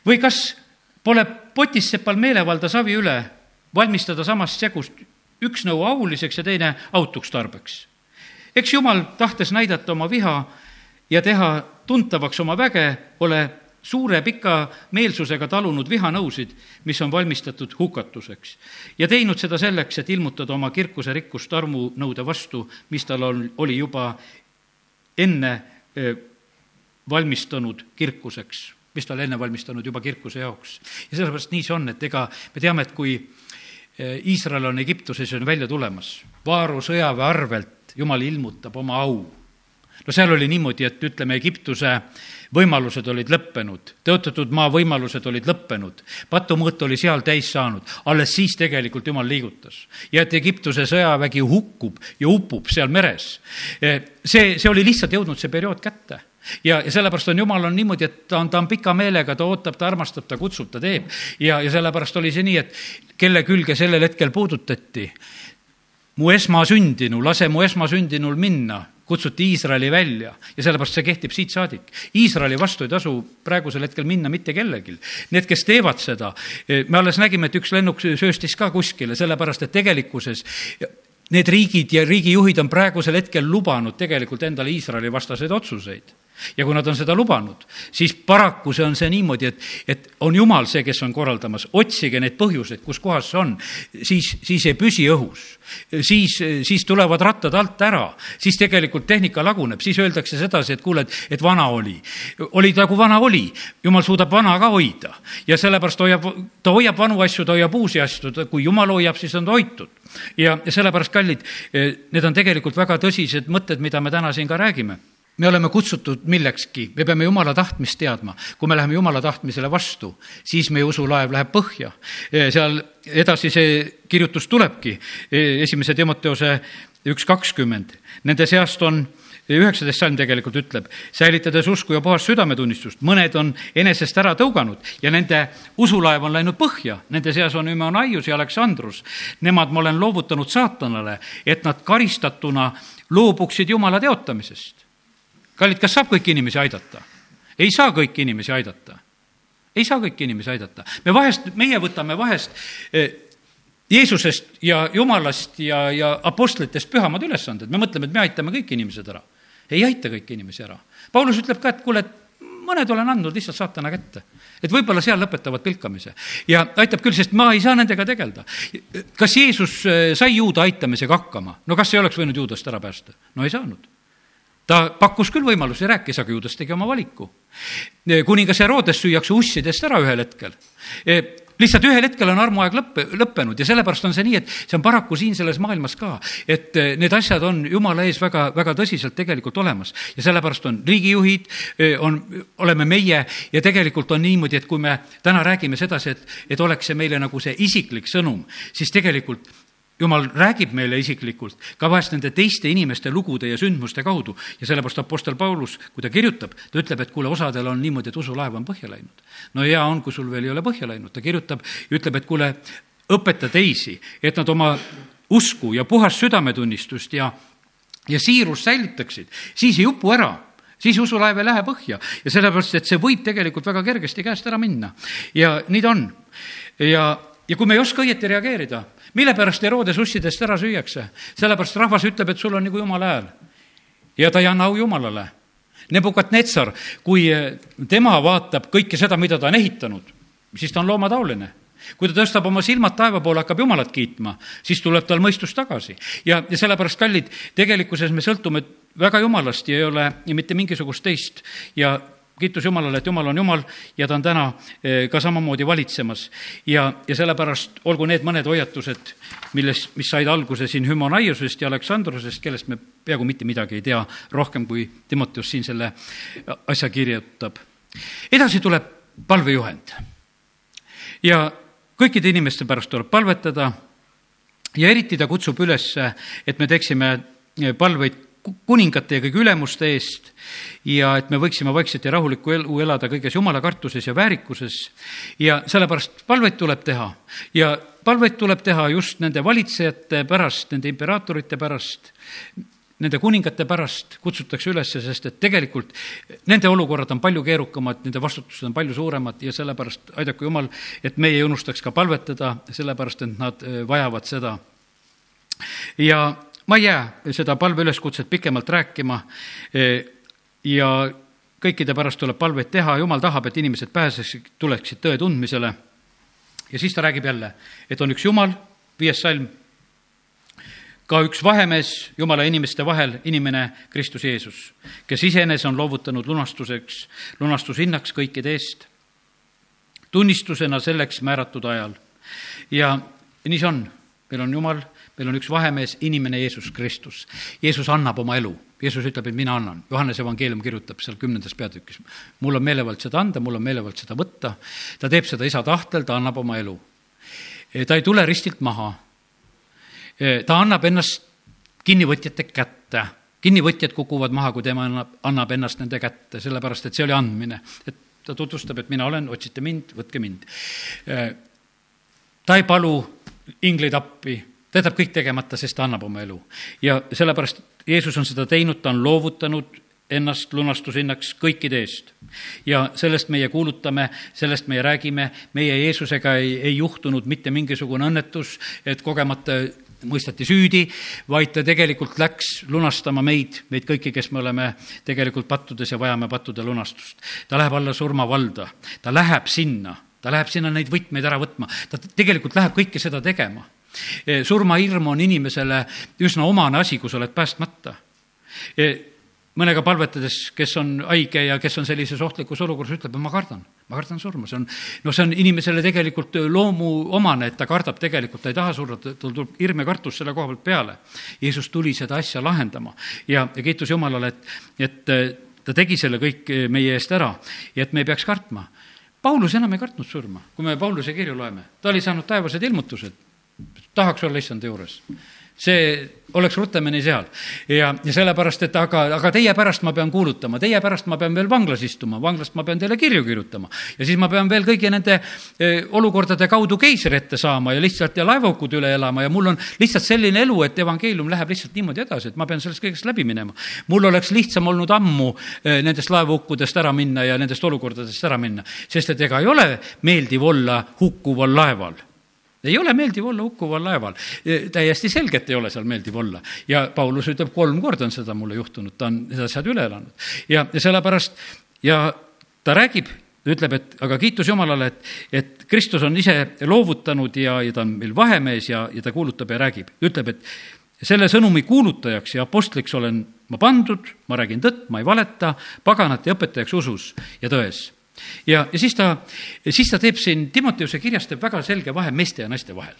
või kas pole potissepal meelevalda savi üle valmistada samast segust üks nõu auliseks ja teine autuks tarbeks? eks Jumal, tahtes näidata oma viha ja teha tuntavaks oma väge, ole suure pika meelsusega talunud vihanõusid, mis on valmistatud hukatuseks. ja teinud seda selleks, et ilmutada oma kirkuse rikkust armunõude vastu, mis tal on, oli juba enne valmistunud kirkuseks, mis ta oli enne valmistanud juba kirkuse jaoks. ja sellepärast nii see on, et ega me teame, et kui Iisrael on Egiptuses, on välja tulemas, Vaaru sõjaväe arvelt Jumal ilmutab oma au. No seal oli niimoodi, et ütleme, Egiptuse võimalused olid lõppenud, tõotatud maa võimalused olid lõppenud, patumõõt oli seal täis saanud, alles siis tegelikult Jumal liigutas. ja et Egiptuse sõjavägi hukkub ja upub seal meres. see, see oli lihtsalt jõudnud see periood kätte ja, ja sellepärast on Jumal on niimoodi, et ta on, ta on pika meelega, ta ootab, ta armastab, ta kutsub, ta teeb. ja, ja sellepärast oli see nii, et kelle külge sellel hetkel puudutati, mu esmasündinu, lase mu esmasündinul minna kutsuti Iisraeli välja ja sellepärast see kehtib siit saadik. Iisraeli vastu ei tasu praegusel hetkel minna mitte kellelgi. Need, kes teevad seda, me alles nägime, et üks lennuk sööstis ka kuskile, sellepärast et tegelikkuses need riigid ja riigijuhid on praegusel hetkel lubanud tegelikult endale Iisraeli vastaseid otsuseid ja kui nad on seda lubanud, siis paraku see on see niimoodi, et, et on Jumal see, kes on korraldamas, otsige neid põhjuseid, kus kohas see on, siis, siis ei püsi õhus. siis, siis tulevad rattad alt ära, siis tegelikult tehnika laguneb, siis öeldakse sedasi, et kuule, et, et vana oli. oli nagu vana oli, Jumal suudab vana ka hoida. Ja sellepärast hoiab, ta hoiab vanu asju, ta hoiab uusi asju, kui Jumal hoiab, siis on ta hoitud. ja, ja sellepärast, kallid, need on tegelikult väga tõsised mõtted, mida me täna siin ka räägime me oleme kutsutud millekski, me peame Jumala tahtmist teadma. kui me läheme Jumala tahtmisele vastu, siis meie usulaev läheb põhja. seal edasi see kirjutus tulebki, esimese Timoteose üks kakskümmend. Nende seast on üheksateist salm tegelikult ütleb, säilitades usku ja puhast südametunnistust, mõned on enesest ära tõuganud ja nende usulaev on läinud põhja, nende seas on Ümeonaius ja Aleksandrus. Nemad ma olen loovutanud saatanale, et nad karistatuna loobuksid Jumala teotamisest kallid, kas saab kõiki inimesi aidata? ei saa kõiki inimesi aidata. ei saa kõiki inimesi aidata. me vahest, meie võtame vahest eh, Jeesusest ja Jumalast ja, ja apostlitest pühamad ülesanded, me mõtleme, et me aitame kõik inimesed ära. ei aita kõiki inimesi ära. Paulus ütleb ka, et kuule, et mõned olen andnud lihtsalt saatana kätte. et võib-olla seal lõpetavad pilkamise. ja aitab küll, sest ma ei saa nendega tegeleda. kas Jeesus eh, sai juuda aitamisega hakkama? no kas ei oleks võinud juudast ära päästa? no ei saanud ta pakkus küll võimalusi, rääkis, aga ju tas tegi oma valiku. kuningas Herodes süüakse ussidest ära ühel hetkel lihtsalt ühel hetkel on armuaeg lõppe, lõppenud ja sellepärast on see nii, et see on paraku siin selles maailmas ka, et eh, need asjad on jumala ees väga, väga tõsiselt tegelikult olemas ja sellepärast on riigijuhid, eh, on, oleme meie ja tegelikult on niimoodi, et kui me täna räägime sedasi, et, et oleks see meile nagu see isiklik sõnum, siis tegelikult jumal räägib meile isiklikult ka vahest nende teiste inimeste lugude ja sündmuste kaudu ja sellepärast Apostel Paulus, kui ta kirjutab, ta ütleb, et kuule, osadel on niimoodi, et usulaev on põhja läinud. no hea on, kui sul veel ei ole põhja läinud, ta kirjutab ja ütleb, et kuule, õpeta teisi, et nad oma usku ja puhast südametunnistust ja, ja siirust säilitaksid, siis ei upu ära siis usulaev ei lähe põhja ja sellepärast, et see võib tegelikult väga kergesti käest ära minna. ja nii ta on. ja, ja kui me ei oska õieti reageerida, mille pärast Herodes ussidest ära süüakse? sellepärast rahvas ütleb, et sul on nagu jumala hääl. ja ta ei anna au jumalale. Nebukadnetsar, kui eh, tema vaatab kõike seda, mida ta on ehitanud, siis ta on loomataoline kui ta tõstab oma silmad taeva poole, hakkab Jumalat kiitma, siis tuleb tal mõistus tagasi. ja, ja sellepärast, kallid, tegelikkuses me sõltume väga Jumalast ja ei ole mitte mingisugust teist ja kiitus Jumalale, et Jumal on Jumal ja ta on täna eh, ka samamoodi valitsemas. ja, ja sellepärast olgu need mõned hoiatused, milles, mis said alguse siin Hümonaiusest ja Aleksandrusest, kellest me peaaegu mitte midagi ei tea rohkem, kui Timoteus siin selle asja kirjutab. edasi tuleb palvejuhend. ja kõikide inimeste pärast tuleb palvetada ja eriti ta kutsub üles, et me teeksime palveid kuningate ja kõigi ülemuste eest ja et me võiksime vaikselt ja rahulikku elu elada kõiges jumala kartuses ja väärikuses. ja sellepärast palveid tuleb teha ja palveid tuleb teha just nende valitsejate pärast, nende imperaatorite pärast, nende kuningate pärast kutsutakse üles, sest et tegelikult nende olukorrad on palju keerukamad, nende vastutused on palju suuremad ja sellepärast aidaku Jumal, et meie ei unustaks ka palvetada, sellepärast et nad eh, vajavad seda. ja ma ei jää seda palveüleskutset pikemalt rääkima e, ja kõikide pärast tuleb palveid teha, jumal tahab, et inimesed pääseksid, tuleksid tõe tundmisele. ja siis ta räägib jälle, et on üks Jumal, viies salm, ka üks vahemees Jumala inimeste vahel, inimene Kristus Jeesus, kes iseenese on loovutanud lunastuseks, lunastushinnaks kõikide eest, tunnistusena selleks määratud ajal. ja nii see on, meil on Jumal meil on üks vahemees, inimene Jeesus Kristus. Jeesus annab oma elu, Jeesus ütleb, et mina annan. Johannese evangeelium kirjutab seal kümnendas peatükis. mul on meelevald seda anda, mul on meelevald seda võtta. ta teeb seda isa tahtel, ta annab oma elu. ta ei tule ristilt maha. ta annab ennast kinnivõtjate kätte kinnivõtjad kukuvad maha, kui tema annab, annab ennast nende kätte, sellepärast et see oli andmine. et ta tutvustab, et mina olen, otsite mind, võtke mind. ta ei palu ingleid appi ta jätab kõik tegemata, sest ta annab oma elu. ja sellepärast Jeesus on seda teinud, ta on loovutanud ennast lunastushinnaks kõikide eest. ja sellest meie kuulutame, sellest meie räägime, meie Jeesusega ei, ei juhtunud mitte mingisugune õnnetus, et kogemata mõisteti süüdi, vaid ta tegelikult läks lunastama meid, meid kõiki, kes me oleme tegelikult pattudes ja vajame pattude lunastust. ta läheb alla surmavalda, ta läheb sinna, ta läheb sinna neid võtmeid ära võtma, ta tegelikult läheb kõike seda tegema surmahirm on inimesele üsna omane asi, kui sa oled päästmata. Eh, mõnega palvetades, kes on haige ja kes on sellises ohtlikus olukorras, ütleb, ma kardan, ma kardan surma, see on, no see on inimesele tegelikult loomuomane, et ta kardab tegelikult, ta ei taha surra, tal tuleb hirm ja kartus selle koha pealt peale. Jeesus tuli seda asja lahendama ja, ja kiitus Jumalale, et, et eh, ta tegi selle kõik meie eest ära ja et me ei peaks kartma. Paulus enam ei kartnud surma, kui me Pauluse kirju loeme, ta oli saanud taevased ilmutused tahaks olla issanda juures. see oleks rutemini seal. ja, ja sellepärast, et aga, aga teie pärast ma pean kuulutama, teie pärast ma pean veel vanglas istuma, vanglast ma pean teile kirju kirjutama. ja siis ma pean veel kõigi nende eh, olukordade kaudu keisri ette saama ja lihtsalt ja laevaukud üle elama ja mul on lihtsalt selline elu, et evangeelium läheb lihtsalt niimoodi edasi, et ma pean sellest kõigest läbi minema. mul oleks lihtsam olnud ammu eh, nendest laevaukkudest ära minna ja nendest olukordadest ära minna, sest et ega ei ole meeldiv olla hukkuval laeval ei ole meeldiv olla hukkuval laeval. E, täiesti selgelt ei ole seal meeldiv olla. ja Paulus ütleb, kolm korda on seda mulle juhtunud, ta on need asjad üle elanud. ja, ja sellepärast ja ta räägib, ütleb, et aga kiitus Jumalale, et, et Kristus on ise loovutanud ja, ja ta on meil vahemees ja, ja ta kuulutab ja räägib. ütleb, et selle sõnumi kuulutajaks ja apostliks olen ma pandud, ma räägin tõtt, ma ei valeta, paganate õpetajaks usus ja tões ja, ja siis ta, siis ta teeb siin Timoteuse kirjas teeb väga selge vahe meeste ja naiste vahel.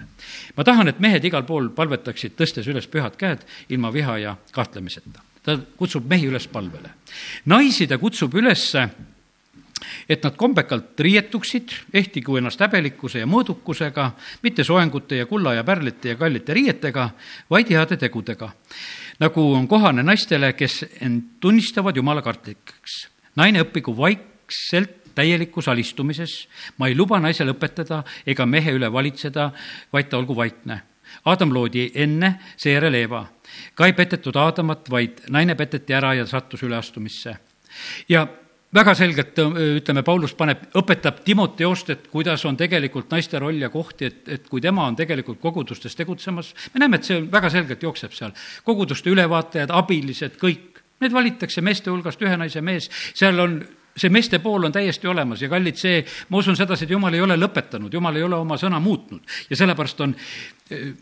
ma tahan, et mehed igal pool palvetaksid, tõstes üles pühad käed ilma viha ja kahtlemiseta. ta kutsub mehi üles palvele. naisi ta kutsub ülesse et nad kombekalt riietuksid, ehtigu ennast häbelikkuse ja mõõdukusega, mitte soengute ja kulla ja pärlite ja kallite riietega, vaid heade tegudega. nagu on kohane naistele, kes end tunnistavad jumala kartlikeks. naine õppigu vaikselt täielikus alistumises, ma ei luba naisel õpetada ega mehe üle valitseda, vaid ta olgu vaikne. Aadam loodi enne, seejärel Eeva. ka ei petetud Aadamat, vaid naine peteti ära ja sattus üleastumisse. ja väga selgelt ütleme, Paulus paneb, õpetab Timoteost, et kuidas on tegelikult naiste roll ja koht, et, et kui tema on tegelikult kogudustes tegutsemas, me näeme, et see väga selgelt jookseb seal. koguduste ülevaatajad, abilised, kõik, need valitakse meeste hulgast ühe naise mees, seal on see meeste pool on täiesti olemas ja kallid, see, ma usun sedasi, et jumal ei ole lõpetanud, jumal ei ole oma sõna muutnud ja sellepärast on,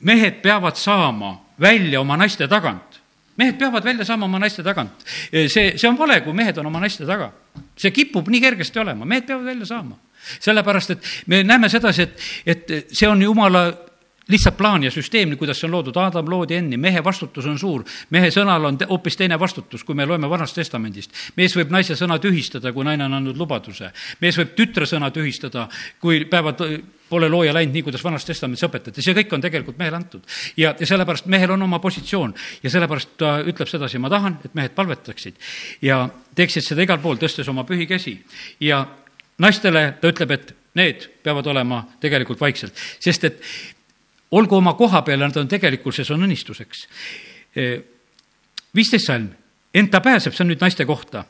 mehed peavad saama välja oma naiste tagant mehed peavad välja saama oma naiste tagant. see, see on vale, kui mehed on oma naiste taga. see kipub nii kergesti olema, mehed peavad välja saama. sellepärast, et me näeme sedasi, et, et see on jumala lihtsalt plaan ja süsteem, kuidas see on loodud, Aadam loodi enne, mehe vastutus on suur. mehe sõnal on hoopis teine vastutus, kui me loeme Vanast Testamendist. mees võib naise sõna tühistada, kui naine on andnud lubaduse. mees võib tütre sõna tühistada, kui päevad pole looja läinud nii, kuidas Vanas Testamendis õpetati, see kõik on tegelikult mehele antud. ja, ja sellepärast mehel on oma positsioon ja sellepärast ta ütleb sedasi, ma tahan, et mehed palvetaksid ja teeksid seda igal pool, tõstes oma pühi käsi ja naistele ta ütleb, et need peavad olema tegelikult vaikselt, sest et olgu oma koha peal nad on tegelikkuses on õnnistuseks. viisteist salm, ent ta pääseb, see on nüüd naiste kohta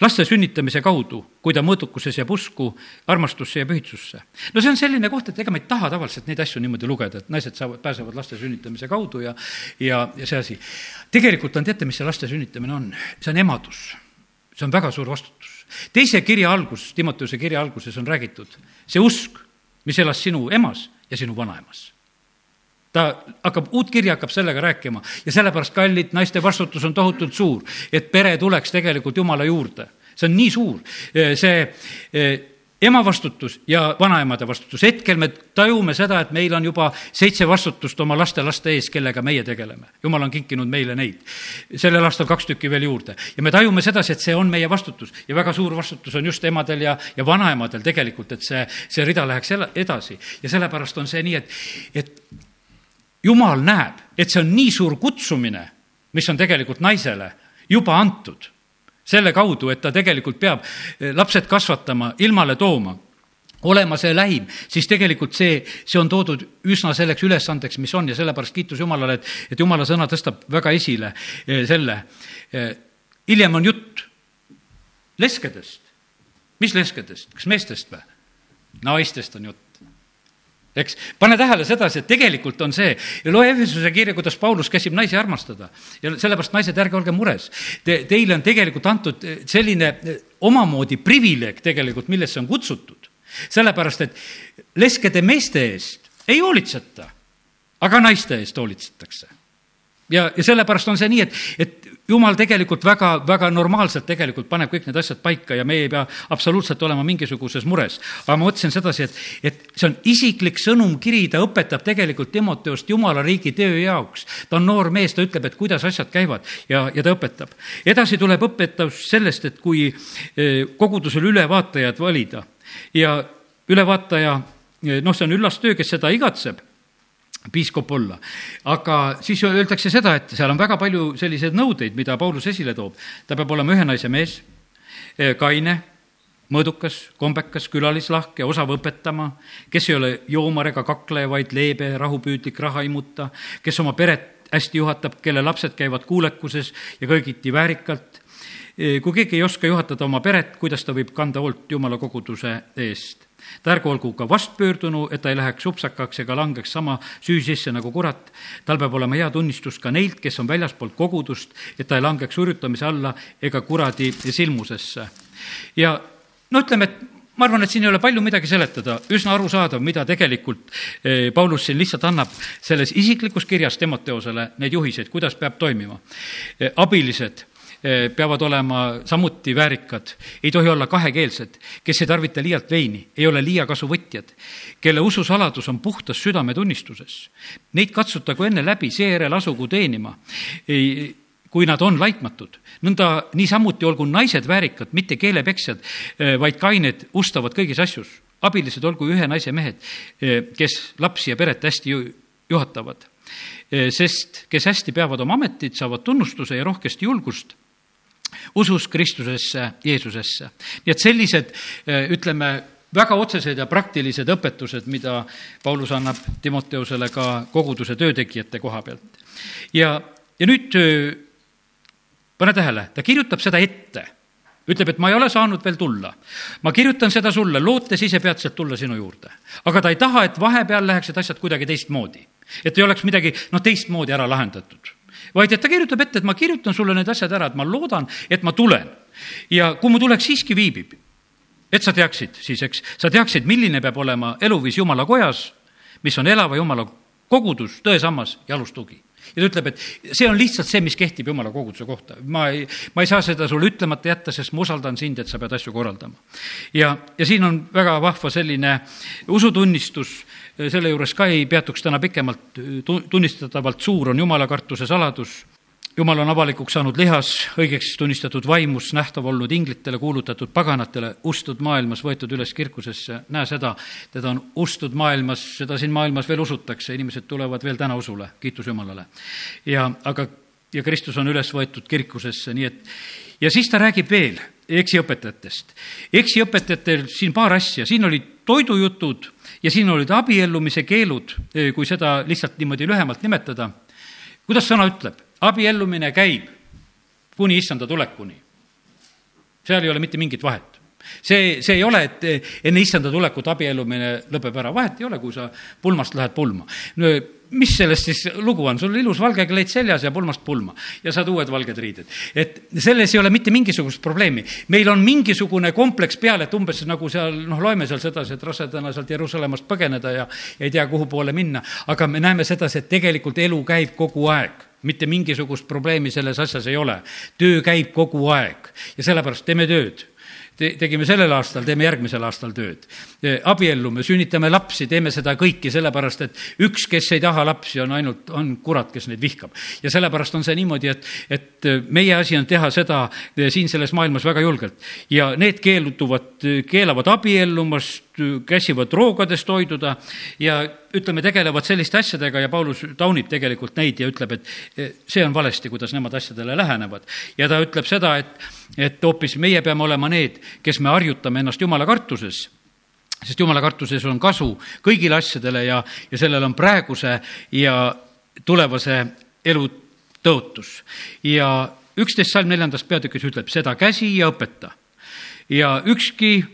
laste sünnitamise kaudu, kui ta mõõdukuses jääb usku, armastusse ja pühitsusse. no see on selline koht, et ega ma ei taha tavaliselt neid asju niimoodi lugeda, et naised saavad, pääsevad laste sünnitamise kaudu ja, ja, ja see asi. tegelikult on, teate, mis see laste sünnitamine on? see on emadus. see on väga suur vastutus. teise kirja algus, Timoteuse kirja alguses on räägitud, see usk, mis elas sinu emas ja sinu vanaemas ta hakkab, uut kirja hakkab sellega rääkima ja sellepärast, kallid, naiste vastutus on tohutult suur, et pere tuleks tegelikult Jumala juurde. see on nii suur, see ema vastutus ja vanaemade vastutus. hetkel me tajume seda, et meil on juba seitse vastutust oma laste-laste ees, kellega meie tegeleme. jumal on kinkinud meile neid. sellel aastal kaks tükki veel juurde. ja me tajume sedasi, et see on meie vastutus ja väga suur vastutus on just emadel ja, ja vanaemadel tegelikult, et see, see rida läheks edasi. ja sellepärast on see nii, et, et jumal näeb, et see on nii suur kutsumine, mis on tegelikult naisele juba antud, selle kaudu, et ta tegelikult peab eh, lapsed kasvatama, ilmale tooma, olema see lähim, siis tegelikult see, see on toodud üsna selleks ülesandeks, mis on ja sellepärast kiitus Jumalale, et, et Jumala sõna tõstab väga esile eh, selle. Eh, hiljem on jutt leskedest. mis leskedest, kas meestest või? naistest on jutt eks, pane tähele sedasi, et tegelikult on see, loe Efesuse kirja, kuidas Paulus käsib naisi armastada ja sellepärast, naised, ärge olge mures Te,. Teile on tegelikult antud selline omamoodi privileeg tegelikult, millesse on kutsutud. sellepärast, et leskede meeste eest ei hoolitseta, aga naiste eest hoolitsetakse ja, ja sellepärast on see nii, et, et jumal tegelikult väga, väga normaalselt tegelikult paneb kõik need asjad paika ja meie ei pea absoluutselt olema mingisuguses mures. aga ma mõtlesin sedasi, et, et see on isiklik sõnumkiri, ta õpetab tegelikult Timoteost Jumala riigi töö jaoks. ta on noor mees, ta ütleb, et kuidas asjad käivad ja, ja ta õpetab. edasi tuleb õpetus sellest, et kui eh, kogudusel ülevaatajad valida ja ülevaataja, eh, noh, see on üllas töö, kes seda igatseb piiskop olla. aga siis öeldakse seda, et seal on väga palju selliseid nõudeid, mida Paulus esile toob. ta peab olema ühe naise mees, eh, kaine, mõõdukas, kombekas, külalislahke, osav õpetama, kes ei ole joomar ega kakleja, vaid leebe, rahupüüdlik, raha imuta, kes oma peret hästi juhatab, kelle lapsed käivad kuulekuses ja kõigiti väärikalt. Eh, kui keegi ei oska juhatada oma peret, kuidas ta võib kanda hoolt Jumala koguduse eest? Ta ärgu olgu ka vastpöördunu, et ta ei läheks upsakaks ega langeks sama süü sisse nagu kurat. tal peab olema hea tunnistus ka neilt, kes on väljaspoolt kogudust, et ta ei langeks hurjutamise alla ega kuradi silmusesse. ja no ütleme, et ma arvan, et siin ei ole palju midagi seletada, üsna arusaadav, mida tegelikult eh, Paulus siin lihtsalt annab selles isiklikus kirjas Timoteosele neid juhiseid, kuidas peab toimima. Eh, abilised peavad olema samuti väärikad, ei tohi olla kahekeelsed, kes ei tarvita liialt veini, ei ole liiakasuvõtjad, kelle ususaladus on puhtas südametunnistuses. Neid katsutagu enne läbi, seejärel asugu teenima kui nad on laitmatud. nõnda niisamuti olgu naised väärikad, mitte keelepeksjad, eh, vaid kained, ustavad kõigis asjus. abilised olgu ühe naise mehed, eh, kes lapsi ja peret hästi ju, juhatavad. Eh, sest kes hästi peavad oma ametit, saavad tunnustuse ja rohkest julgust usus Kristusesse, Jeesusesse. nii et sellised, ütleme, väga otsesed ja praktilised õpetused, mida Paulus annab Timoteusele ka koguduse töötegijate koha pealt. ja, ja nüüd pane tähele, ta kirjutab seda ette. ütleb, et ma ei ole saanud veel tulla. ma kirjutan seda sulle, lootes ise peatselt tulla sinu juurde. aga ta ei taha, et vahepeal läheksid asjad kuidagi teistmoodi. et ei oleks midagi, noh, teistmoodi ära lahendatud. Vaid et ta kirjutab ette, et ma kirjutan sulle need asjad ära, et ma loodan, et ma tulen. ja kui mu tulek siiski viibib, et sa teaksid siis, eks, sa teaksid, milline peab olema eluviis Jumala kojas, mis on elava Jumala kogudus, tõesammas ja alustugi ja ta ütleb, et see on lihtsalt see, mis kehtib jumala koguduse kohta. ma ei, ma ei saa seda sulle ütlemata jätta, sest ma usaldan sind, et sa pead asju korraldama. ja, ja siin on väga vahva selline usutunnistus, selle juures ka ei peatuks täna pikemalt, tunnistatavalt suur on jumala kartuse saladus jumal on avalikuks saanud lihas, õigeks tunnistatud vaimus, nähtav olnud inglitele, kuulutatud paganatele, ustud maailmas, võetud üles kirkusesse. näe seda, teda on ustud maailmas, seda siin maailmas veel usutakse, inimesed tulevad veel täna usule, kiitus Jumalale. ja aga, ja Kristus on üles võetud kirkusesse, nii et ja siis ta räägib veel eksiõpetajatest. eksiõpetajatel siin paar asja, siin olid toidujutud ja siin olid abiellumise keelud, kui seda lihtsalt niimoodi lühemalt nimetada. kuidas sõna ütleb? abiellumine käib kuni issanda tulekuni. seal ei ole mitte mingit vahet see, see ei ole, et enne issanda tulekut abiellumine lõpeb ära, vahet ei ole, kui sa pulmast lähed pulma. no mis sellest siis lugu on, sul ilus valge kleit seljas ja pulmast pulma ja saad uued valged riided. et selles ei ole mitte mingisugust probleemi. meil on mingisugune kompleks peal, et umbes nagu seal, noh, loeme seal sedasi, et rasedana sealt Jeruusalemmast põgeneda ja ei tea, kuhu poole minna, aga me näeme sedasi, et tegelikult elu käib kogu aeg mitte mingisugust probleemi selles asjas ei ole. töö käib kogu aeg ja sellepärast teeme tööd te-, tegime sellel aastal, teeme järgmisel aastal tööd. abiellume, sünnitame lapsi, teeme seda kõiki sellepärast, et üks, kes ei taha lapsi, on ainult, on kurat, kes neid vihkab. ja sellepärast on see niimoodi, et, et meie asi on teha seda siin selles maailmas väga julgelt. ja need keelduvad, keelavad abiellumast, käsivad roogadest hoiduda ja ütleme, tegelevad selliste asjadega ja Paulus taunib tegelikult neid ja ütleb, et see on valesti, kuidas nemad asjadele lähenevad. ja ta ütleb seda, et, et hoopis meie peame olema need, kes me harjutame ennast jumala kartuses sest jumala kartuses on kasu kõigile asjadele ja, ja sellel on praeguse ja tulevase elu tõotus. ja üksteist salm neljandast peatükis ütleb, seda käsi ja õpeta. ja ükski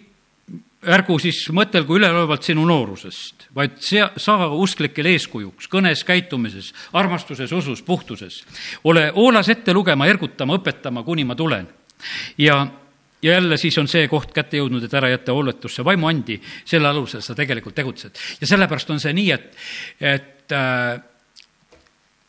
ärgu siis mõtelgu üleolevalt sinu noorusest, vaid sea, saa usklikele eeskujuks kõnes, käitumises, armastuses, usus, puhtuses. ole hoolas ette lugema, ergutama, õpetama, kuni ma tulen. ja, ja jälle siis on see koht kätte jõudnud, et ära jäta hooletusse vaimuandi, selle alusel sa tegelikult tegutsed. ja sellepärast on see nii, et, et äh,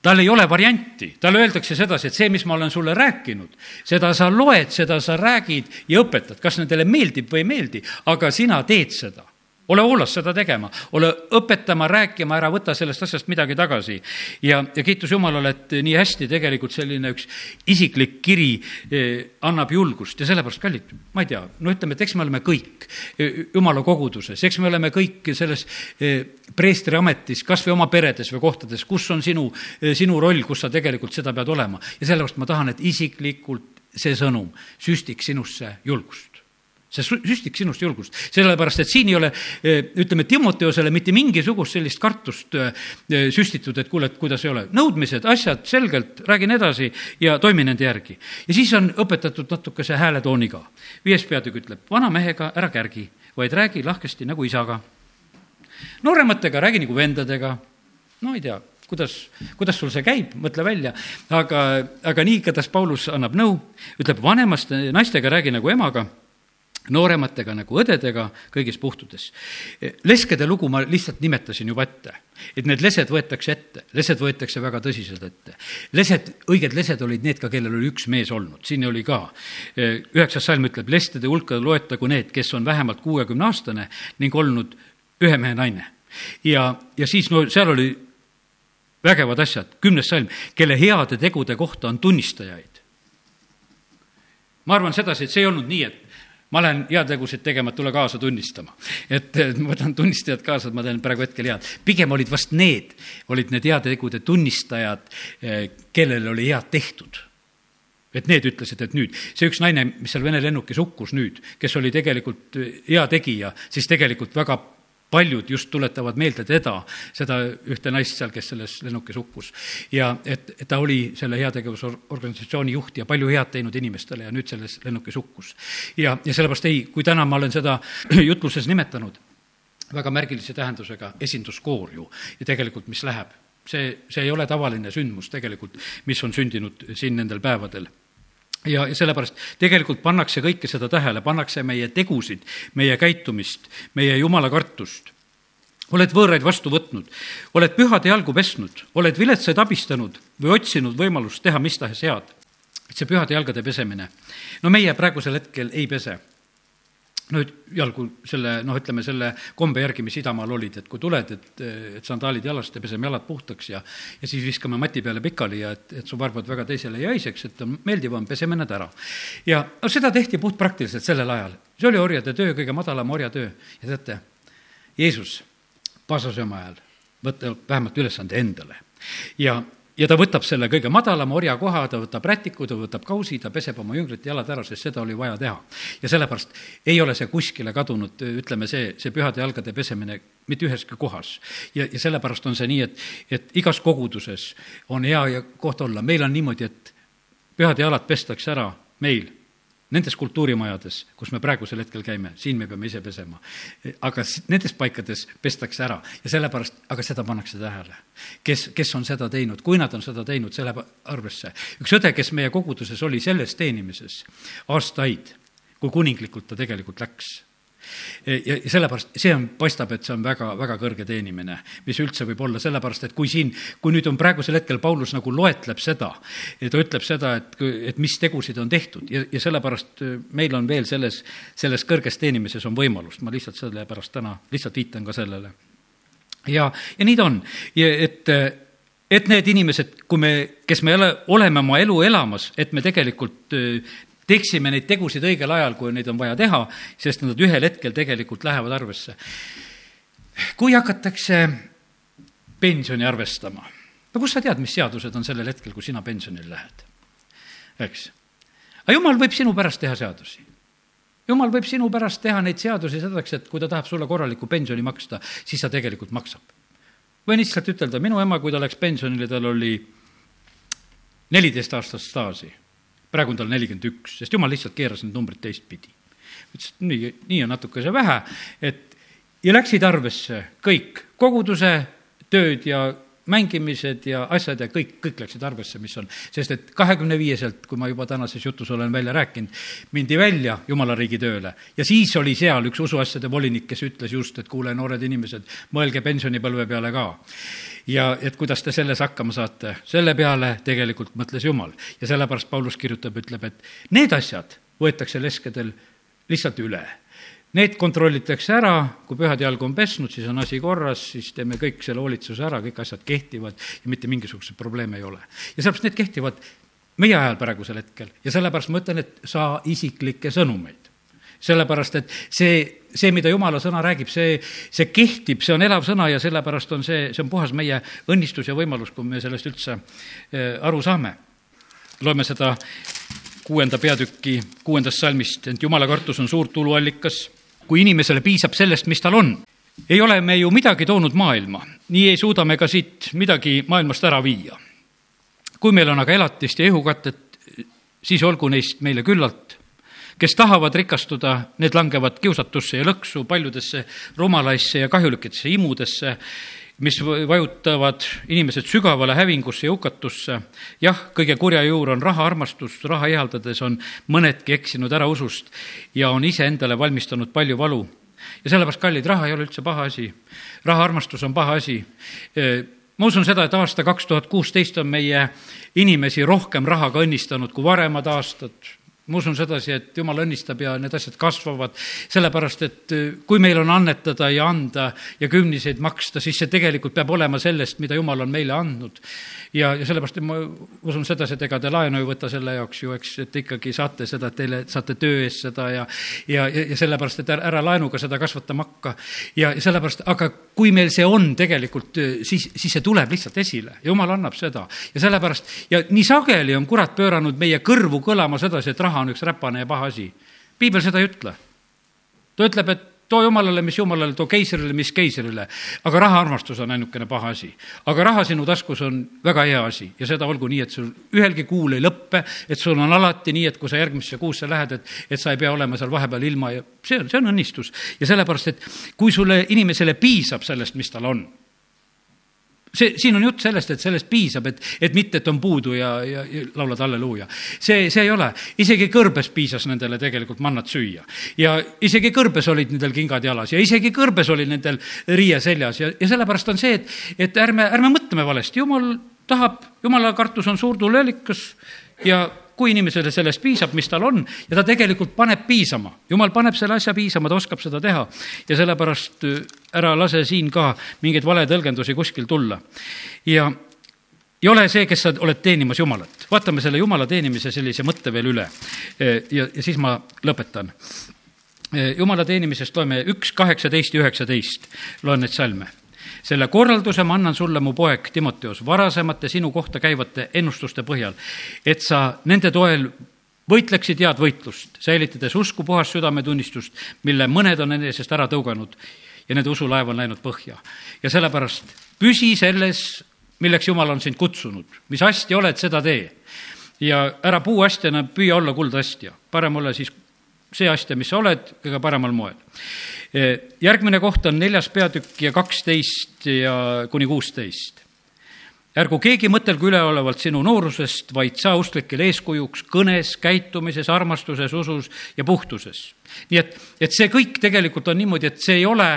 tal ei ole varianti, talle öeldakse sedasi, et see, mis ma olen sulle rääkinud, seda sa loed, seda sa räägid ja õpetad, kas nendele meeldib või ei meeldi, aga sina teed seda ole hoolas seda tegema, ole õpetama, rääkima, ära võta sellest asjast midagi tagasi. ja, ja kiitus Jumalale, et nii hästi tegelikult selline üks isiklik kiri eh, annab julgust ja sellepärast, kallid, ma ei tea, no ütleme, et eks me oleme kõik eh, Jumala koguduses, eks me oleme kõik selles eh, preestri ametis, kas või oma peredes või kohtades, kus on sinu, sinu roll, kus sa tegelikult seda pead olema. ja sellepärast ma tahan, et isiklikult see sõnum süstiks sinusse julgust see süstiks sinust julgust, sellepärast et siin ei ole, eh, ütleme, Timoteosele mitte mingisugust sellist kartust eh, eh, süstitud, et kuule, et kuidas ei ole. nõudmised, asjad selgelt, räägin edasi ja toimin nende järgi. ja siis on õpetatud natukese hääletooniga. viies peatükk ütleb, vana mehega ära kärgi, vaid räägi lahkesti nagu isaga. noorematega räägi nagu vendadega, no ei tea kuidas, kuidas sul see käib, mõtle välja. aga, aga nii igatahes Paulus annab nõu, ütleb vanemast naistega räägi nagu emaga noorematega nagu õdedega kõigis puhtudes. leskede lugu ma lihtsalt nimetasin juba ette, et need lesed võetakse ette, lesed võetakse väga tõsiselt ette. lesed, õiged lesed olid need ka, kellel oli üks mees olnud, siin oli ka. üheksas salm ütleb, lestede hulka loetagu need, kes on vähemalt kuuekümne aastane ning olnud ühe mehe naine. ja, ja siis no seal oli vägevad asjad, kümnes salm, kelle heade tegude kohta on tunnistajaid. ma arvan sedasi, et see ei olnud nii, et ma lähen heategusid tegema, tule kaasa tunnistama. et ma võtan tunnistajad kaasa, et ma teen praegu hetkel head. pigem olid vast need, olid need heategude tunnistajad, eh, kellel oli head tehtud et need ütlesid, et nüüd, see üks naine, mis seal Vene lennukis hukkus nüüd, kes oli tegelikult hea tegija, siis tegelikult väga paljud just tuletavad meelde teda, seda ühte naist seal, kes selles lennukis hukkus. ja et, et ta oli selle heategevusorganisatsiooni juht ja palju head teinud inimestele ja nüüd selles lennukis hukkus. ja, ja sellepärast ei, kui täna ma olen seda jutluses nimetanud, väga märgilise tähendusega esinduskoor ju ja tegelikult, mis läheb, see, see ei ole tavaline sündmus tegelikult, mis on sündinud siin nendel päevadel ja, ja sellepärast tegelikult pannakse kõike seda tähele, pannakse meie tegusid, meie käitumist, meie jumala kartust. oled võõraid vastu võtnud, oled pühade jalgu pesnud, oled viletsaid abistanud või otsinud võimalust teha mis tahes head. et see pühade jalgade pesemine, no meie praegusel hetkel ei pese nüüd jalgu selle, noh, ütleme selle kombe järgi, mis idamaal olid, et kui tuled, et, et sandaalid jalast ja peseme jalad puhtaks ja ja siis viskame mati peale pikali ja et, et su varbad väga teisele ei haiseks, et on meeldivam, peseme need ära. ja no seda tehti puhtpraktiliselt sellel ajal. see oli orjade töö, kõige madalam orjatöö ja teate, Jeesus paasasööma ajal võtab vähemalt ülesande endale ja ja ta võtab selle kõige madalama orjakoha, ta võtab rätiku, ta võtab kausi, ta peseb oma jüngrite jalad ära, sest seda oli vaja teha. ja sellepärast ei ole see kuskile kadunud, ütleme, see, see pühade jalgade pesemine mitte üheski kohas. ja, ja sellepärast on see nii, et, et igas koguduses on hea ja koht olla, meil on niimoodi, et pühade jalad pestakse ära meil nendes kultuurimajades, kus me praegusel hetkel käime, siin me peame ise pesema. aga nendes paikades pestakse ära ja sellepärast, aga seda pannakse tähele. kes, kes on seda teinud, kui nad on seda teinud, see läheb arvesse. üks õde, kes meie koguduses oli selles teenimises aastaid, kui kuninglikult ta tegelikult läks ja sellepärast, see on, paistab, et see on väga, väga kõrge teenimine, mis üldse võib olla, sellepärast et kui siin, kui nüüd on praegusel hetkel Paulus nagu loetleb seda, ta ütleb seda, et, et mis tegusid on tehtud ja, ja sellepärast äh, meil on veel selles, selles kõrges teenimises on võimalust, ma lihtsalt sellepärast täna lihtsalt viitan ka sellele. ja, ja nii ta on, et et need inimesed, kui me, kes me ole, oleme oma elu elamas, et me tegelikult äh, teeksime neid tegusid õigel ajal, kui neid on vaja teha, sest nad ühel hetkel tegelikult lähevad arvesse. kui hakatakse pensioni arvestama, no kust sa tead, mis seadused on sellel hetkel, kui sina pensionile lähed? eks. aga jumal võib sinu pärast teha seadusi jumal võib sinu pärast teha neid seadusi selleks, et kui ta tahab sulle korralikku pensioni maksta, siis ta tegelikult maksab. võin lihtsalt ütelda, minu ema, kui ta läks pensionile, tal oli neliteist aastat staaži praegu on tal nelikümmend üks, sest jumal lihtsalt keeras need numbrid teistpidi. ütles, et nii, nii on natukese vähe, et ja läksid arvesse kõik, koguduse tööd ja mängimised ja asjad ja kõik, kõik läksid arvesse, mis on. sest et kahekümne viieselt, kui ma juba tänases jutus olen välja rääkinud, mindi välja Jumala riigi tööle ja siis oli seal üks usuasjade volinik, kes ütles just, et kuule, noored inimesed, mõelge pensionipõlve peale ka ja et kuidas te selles hakkama saate, selle peale tegelikult mõtles Jumal. ja sellepärast Paulus kirjutab, ütleb, et need asjad võetakse leskedel lihtsalt üle. Need kontrollitakse ära, kui pühad jalgu on pesnud, siis on asi korras, siis teeme kõik selle hoolitsuse ära, kõik asjad kehtivad ja mitte mingisuguseid probleeme ei ole. ja sellepärast need kehtivad meie ajal praegusel hetkel. Ja sellepärast ma ütlen, et saa isiklikke sõnumeid. Sellepärast et see, see, mida jumala sõna räägib, see, see kehtib, see on elav sõna ja sellepärast on see, see on puhas meie õnnistus ja võimalus, kui me sellest üldse eh, aru saame. loeme seda kuuenda peatüki kuuendast salmist, ent jumala kartus on suur tuluallikas, kui inimesele piisab sellest, mis tal on. ei ole me ju midagi toonud maailma, nii ei suuda me ka siit midagi maailmast ära viia. kui meil on aga elatist ja ihukattet, siis olgu neist meile küllalt kes tahavad rikastuda, need langevad kiusatusse ja lõksu, paljudesse rumalaisse ja kahjulikesse imudesse, mis vajutavad inimesed sügavale hävingusse ja hukatusse. jah, kõige kurja juur on rahaarmastus, raha ihaldades on mõnedki eksinud ära usust ja on iseendale valmistanud palju valu. ja sellepärast, kallid, raha ei ole üldse paha asi. rahaarmastus on paha asi ma usun seda, et aasta kaks tuhat kuusteist on meie inimesi rohkem rahaga õnnistanud kui varemad aastad ma usun sedasi, et jumal õnnistab ja need asjad kasvavad, sellepärast et äh, kui meil on annetada ja anda ja kümniseid maksta, siis see tegelikult peab olema sellest, mida jumal on meile andnud. ja, ja sellepärast ma usun sedasi, et ega te laenu ei võta selle jaoks ju, eks, et ikkagi saate seda, et teile, saate töö eest seda ja ja, ja, sellepärast, et ära, ära laenuga seda kasvatama hakka. ja, ja sellepärast, aga kui meil see on tegelikult, äh, siis, siis see tuleb lihtsalt esile, jumal annab seda ja sellepärast ja nii sageli on kurat pööranud meie kõrvu kõlama sedasi, et raha on üks räpane ja paha asi. piibel seda ei ütle. ta ütleb, et too jumalale, mis jumalale, too keisrile, mis keisrile. aga rahaarmastus on ainukene paha asi. aga raha sinu taskus on väga hea asi ja seda olgu nii, et sul ühelgi kuul ei lõppe, et sul on alati nii, et kui sa järgmisse kuusse lähed, et, et sa ei pea olema seal vahepeal ilma ja see on, see on õnnistus. ja sellepärast, et kui sulle, inimesele piisab sellest, mis tal on see, siin on jutt sellest, et sellest piisab, et, et mitte, et on puudu ja, ja, ja laulad halleluuja. see, see ei ole, isegi kõrbes piisas nendele tegelikult mannat süüa. ja isegi kõrbes olid nendel kingad jalas ja isegi kõrbes oli nendel riie seljas ja, ja sellepärast on see, et, et ärme, ärme mõtleme valesti, jumal tahab, jumala kartus on suur tuleelikas ja kui inimesele sellest piisab, mis tal on, ja ta tegelikult paneb piisama, jumal paneb selle asja piisama, ta oskab seda teha. ja sellepärast äh, ära lase siin ka mingeid valetõlgendusi kuskil tulla. ja ei ole see, kes sa oled teenimas Jumalat. vaatame selle Jumala teenimise sellise mõtte veel üle. Äh, ja, ja siis ma lõpetan. Äh, Jumala teenimisest loeme üks, kaheksateist ja üheksateist, loen neid salme selle korralduse ma annan sulle, mu poeg Timoteos, varasemate sinu kohta käivate ennustuste põhjal, et sa nende toel võitleksid head võitlust, säilitades usku, puhast südametunnistust, mille mõned on enesest ära tõuganud ja nende usulaev on läinud põhja. ja sellepärast püsi selles, milleks Jumal on sind kutsunud, mis asti oled, seda tee. ja ära puuastjana püüa olla kuldastja, parem olla siis see astja, mis sa oled, kõige paremal moel järgmine koht on neljas peatükk ja kaksteist ja kuni kuusteist. ärgu keegi mõtelgu üleolevalt sinu noorusest, vaid saa usklikele eeskujuks kõnes, käitumises, armastuses, usus ja puhtuses. nii et, et see kõik tegelikult on niimoodi, et see ei ole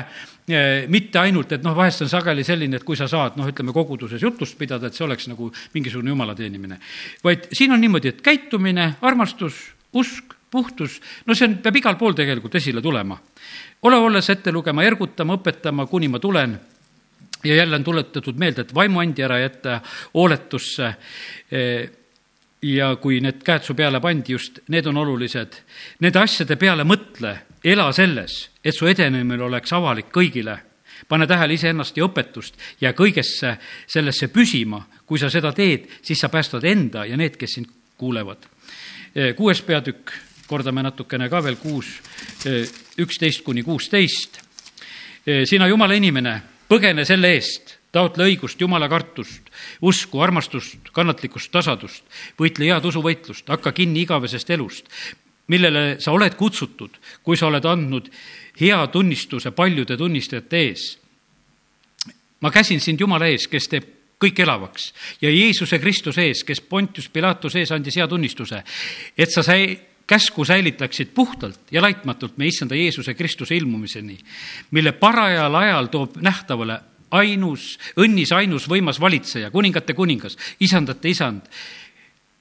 eh, mitte ainult, et noh, vahest on sageli selline, et kui sa saad, noh, ütleme koguduses jutlust pidada, et see oleks nagu mingisugune jumala teenimine. vaid siin on niimoodi, et käitumine, armastus, usk, puhtus, no see on, peab igal pool tegelikult esile tulema ole olles ette lugema, ergutama, õpetama, kuni ma tulen ja jälle on tuletatud meelde, et vaimuandi ära jätta hooletusse. ja kui need käed su peale pandi, just need on olulised. Nende asjade peale mõtle, ela selles, et su edenemine oleks avalik kõigile. pane tähele iseennast ja õpetust ja kõigesse sellesse püsima. kui sa seda teed, siis sa päästad enda ja need, kes sind kuulevad. kuues peatükk kordame natukene ka veel kuus, üksteist kuni kuusteist. Sina, jumala inimene, põgene selle eest, taotle õigust, jumala kartust, usku, armastust, kannatlikkust, tasadust, võitle head usuvõitlust, hakka kinni igavesest elust, millele sa oled kutsutud, kui sa oled andnud hea tunnistuse paljude tunnistajate ees. ma käsin sind Jumala ees, kes teeb kõik elavaks ja Jeesuse Kristuse ees, kes Pontius Pilatus ees andis hea tunnistuse, et sa sai käsku säilitaksid puhtalt ja laitmatult meie issanda Jeesuse Kristuse ilmumiseni, mille parajal ajal toob nähtavale ainus, õnnis ainus võimas valitseja, kuningate kuningas, isandate isand,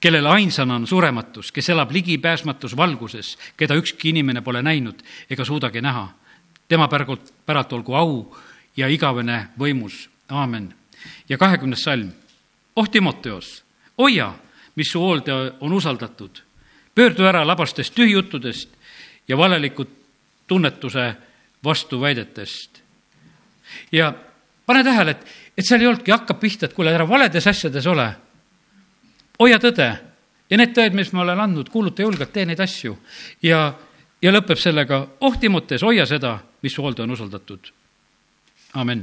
kellele ainsana on surematus, kes elab ligipääsmatus valguses, keda ükski inimene pole näinud ega suudagi näha. tema pärgult päralt olgu au ja igavene võimus, aamen. ja kahekümnes salm. oh Timoteos, hoia, mis su hoolde on usaldatud pöördu ära labastest tühijuttudest ja valeliku tunnetuse vastuväidetest. ja pane tähele, et, et seal ei olnudki, hakkab pihta, et kuule, ära valedes asjades ole. hoia tõde ja need tõed, mis ma olen andnud, kuuluta julgelt, tee neid asju. ja, ja lõpeb sellega, oh Timotees, hoia seda, mis su hoolde on usaldatud. amin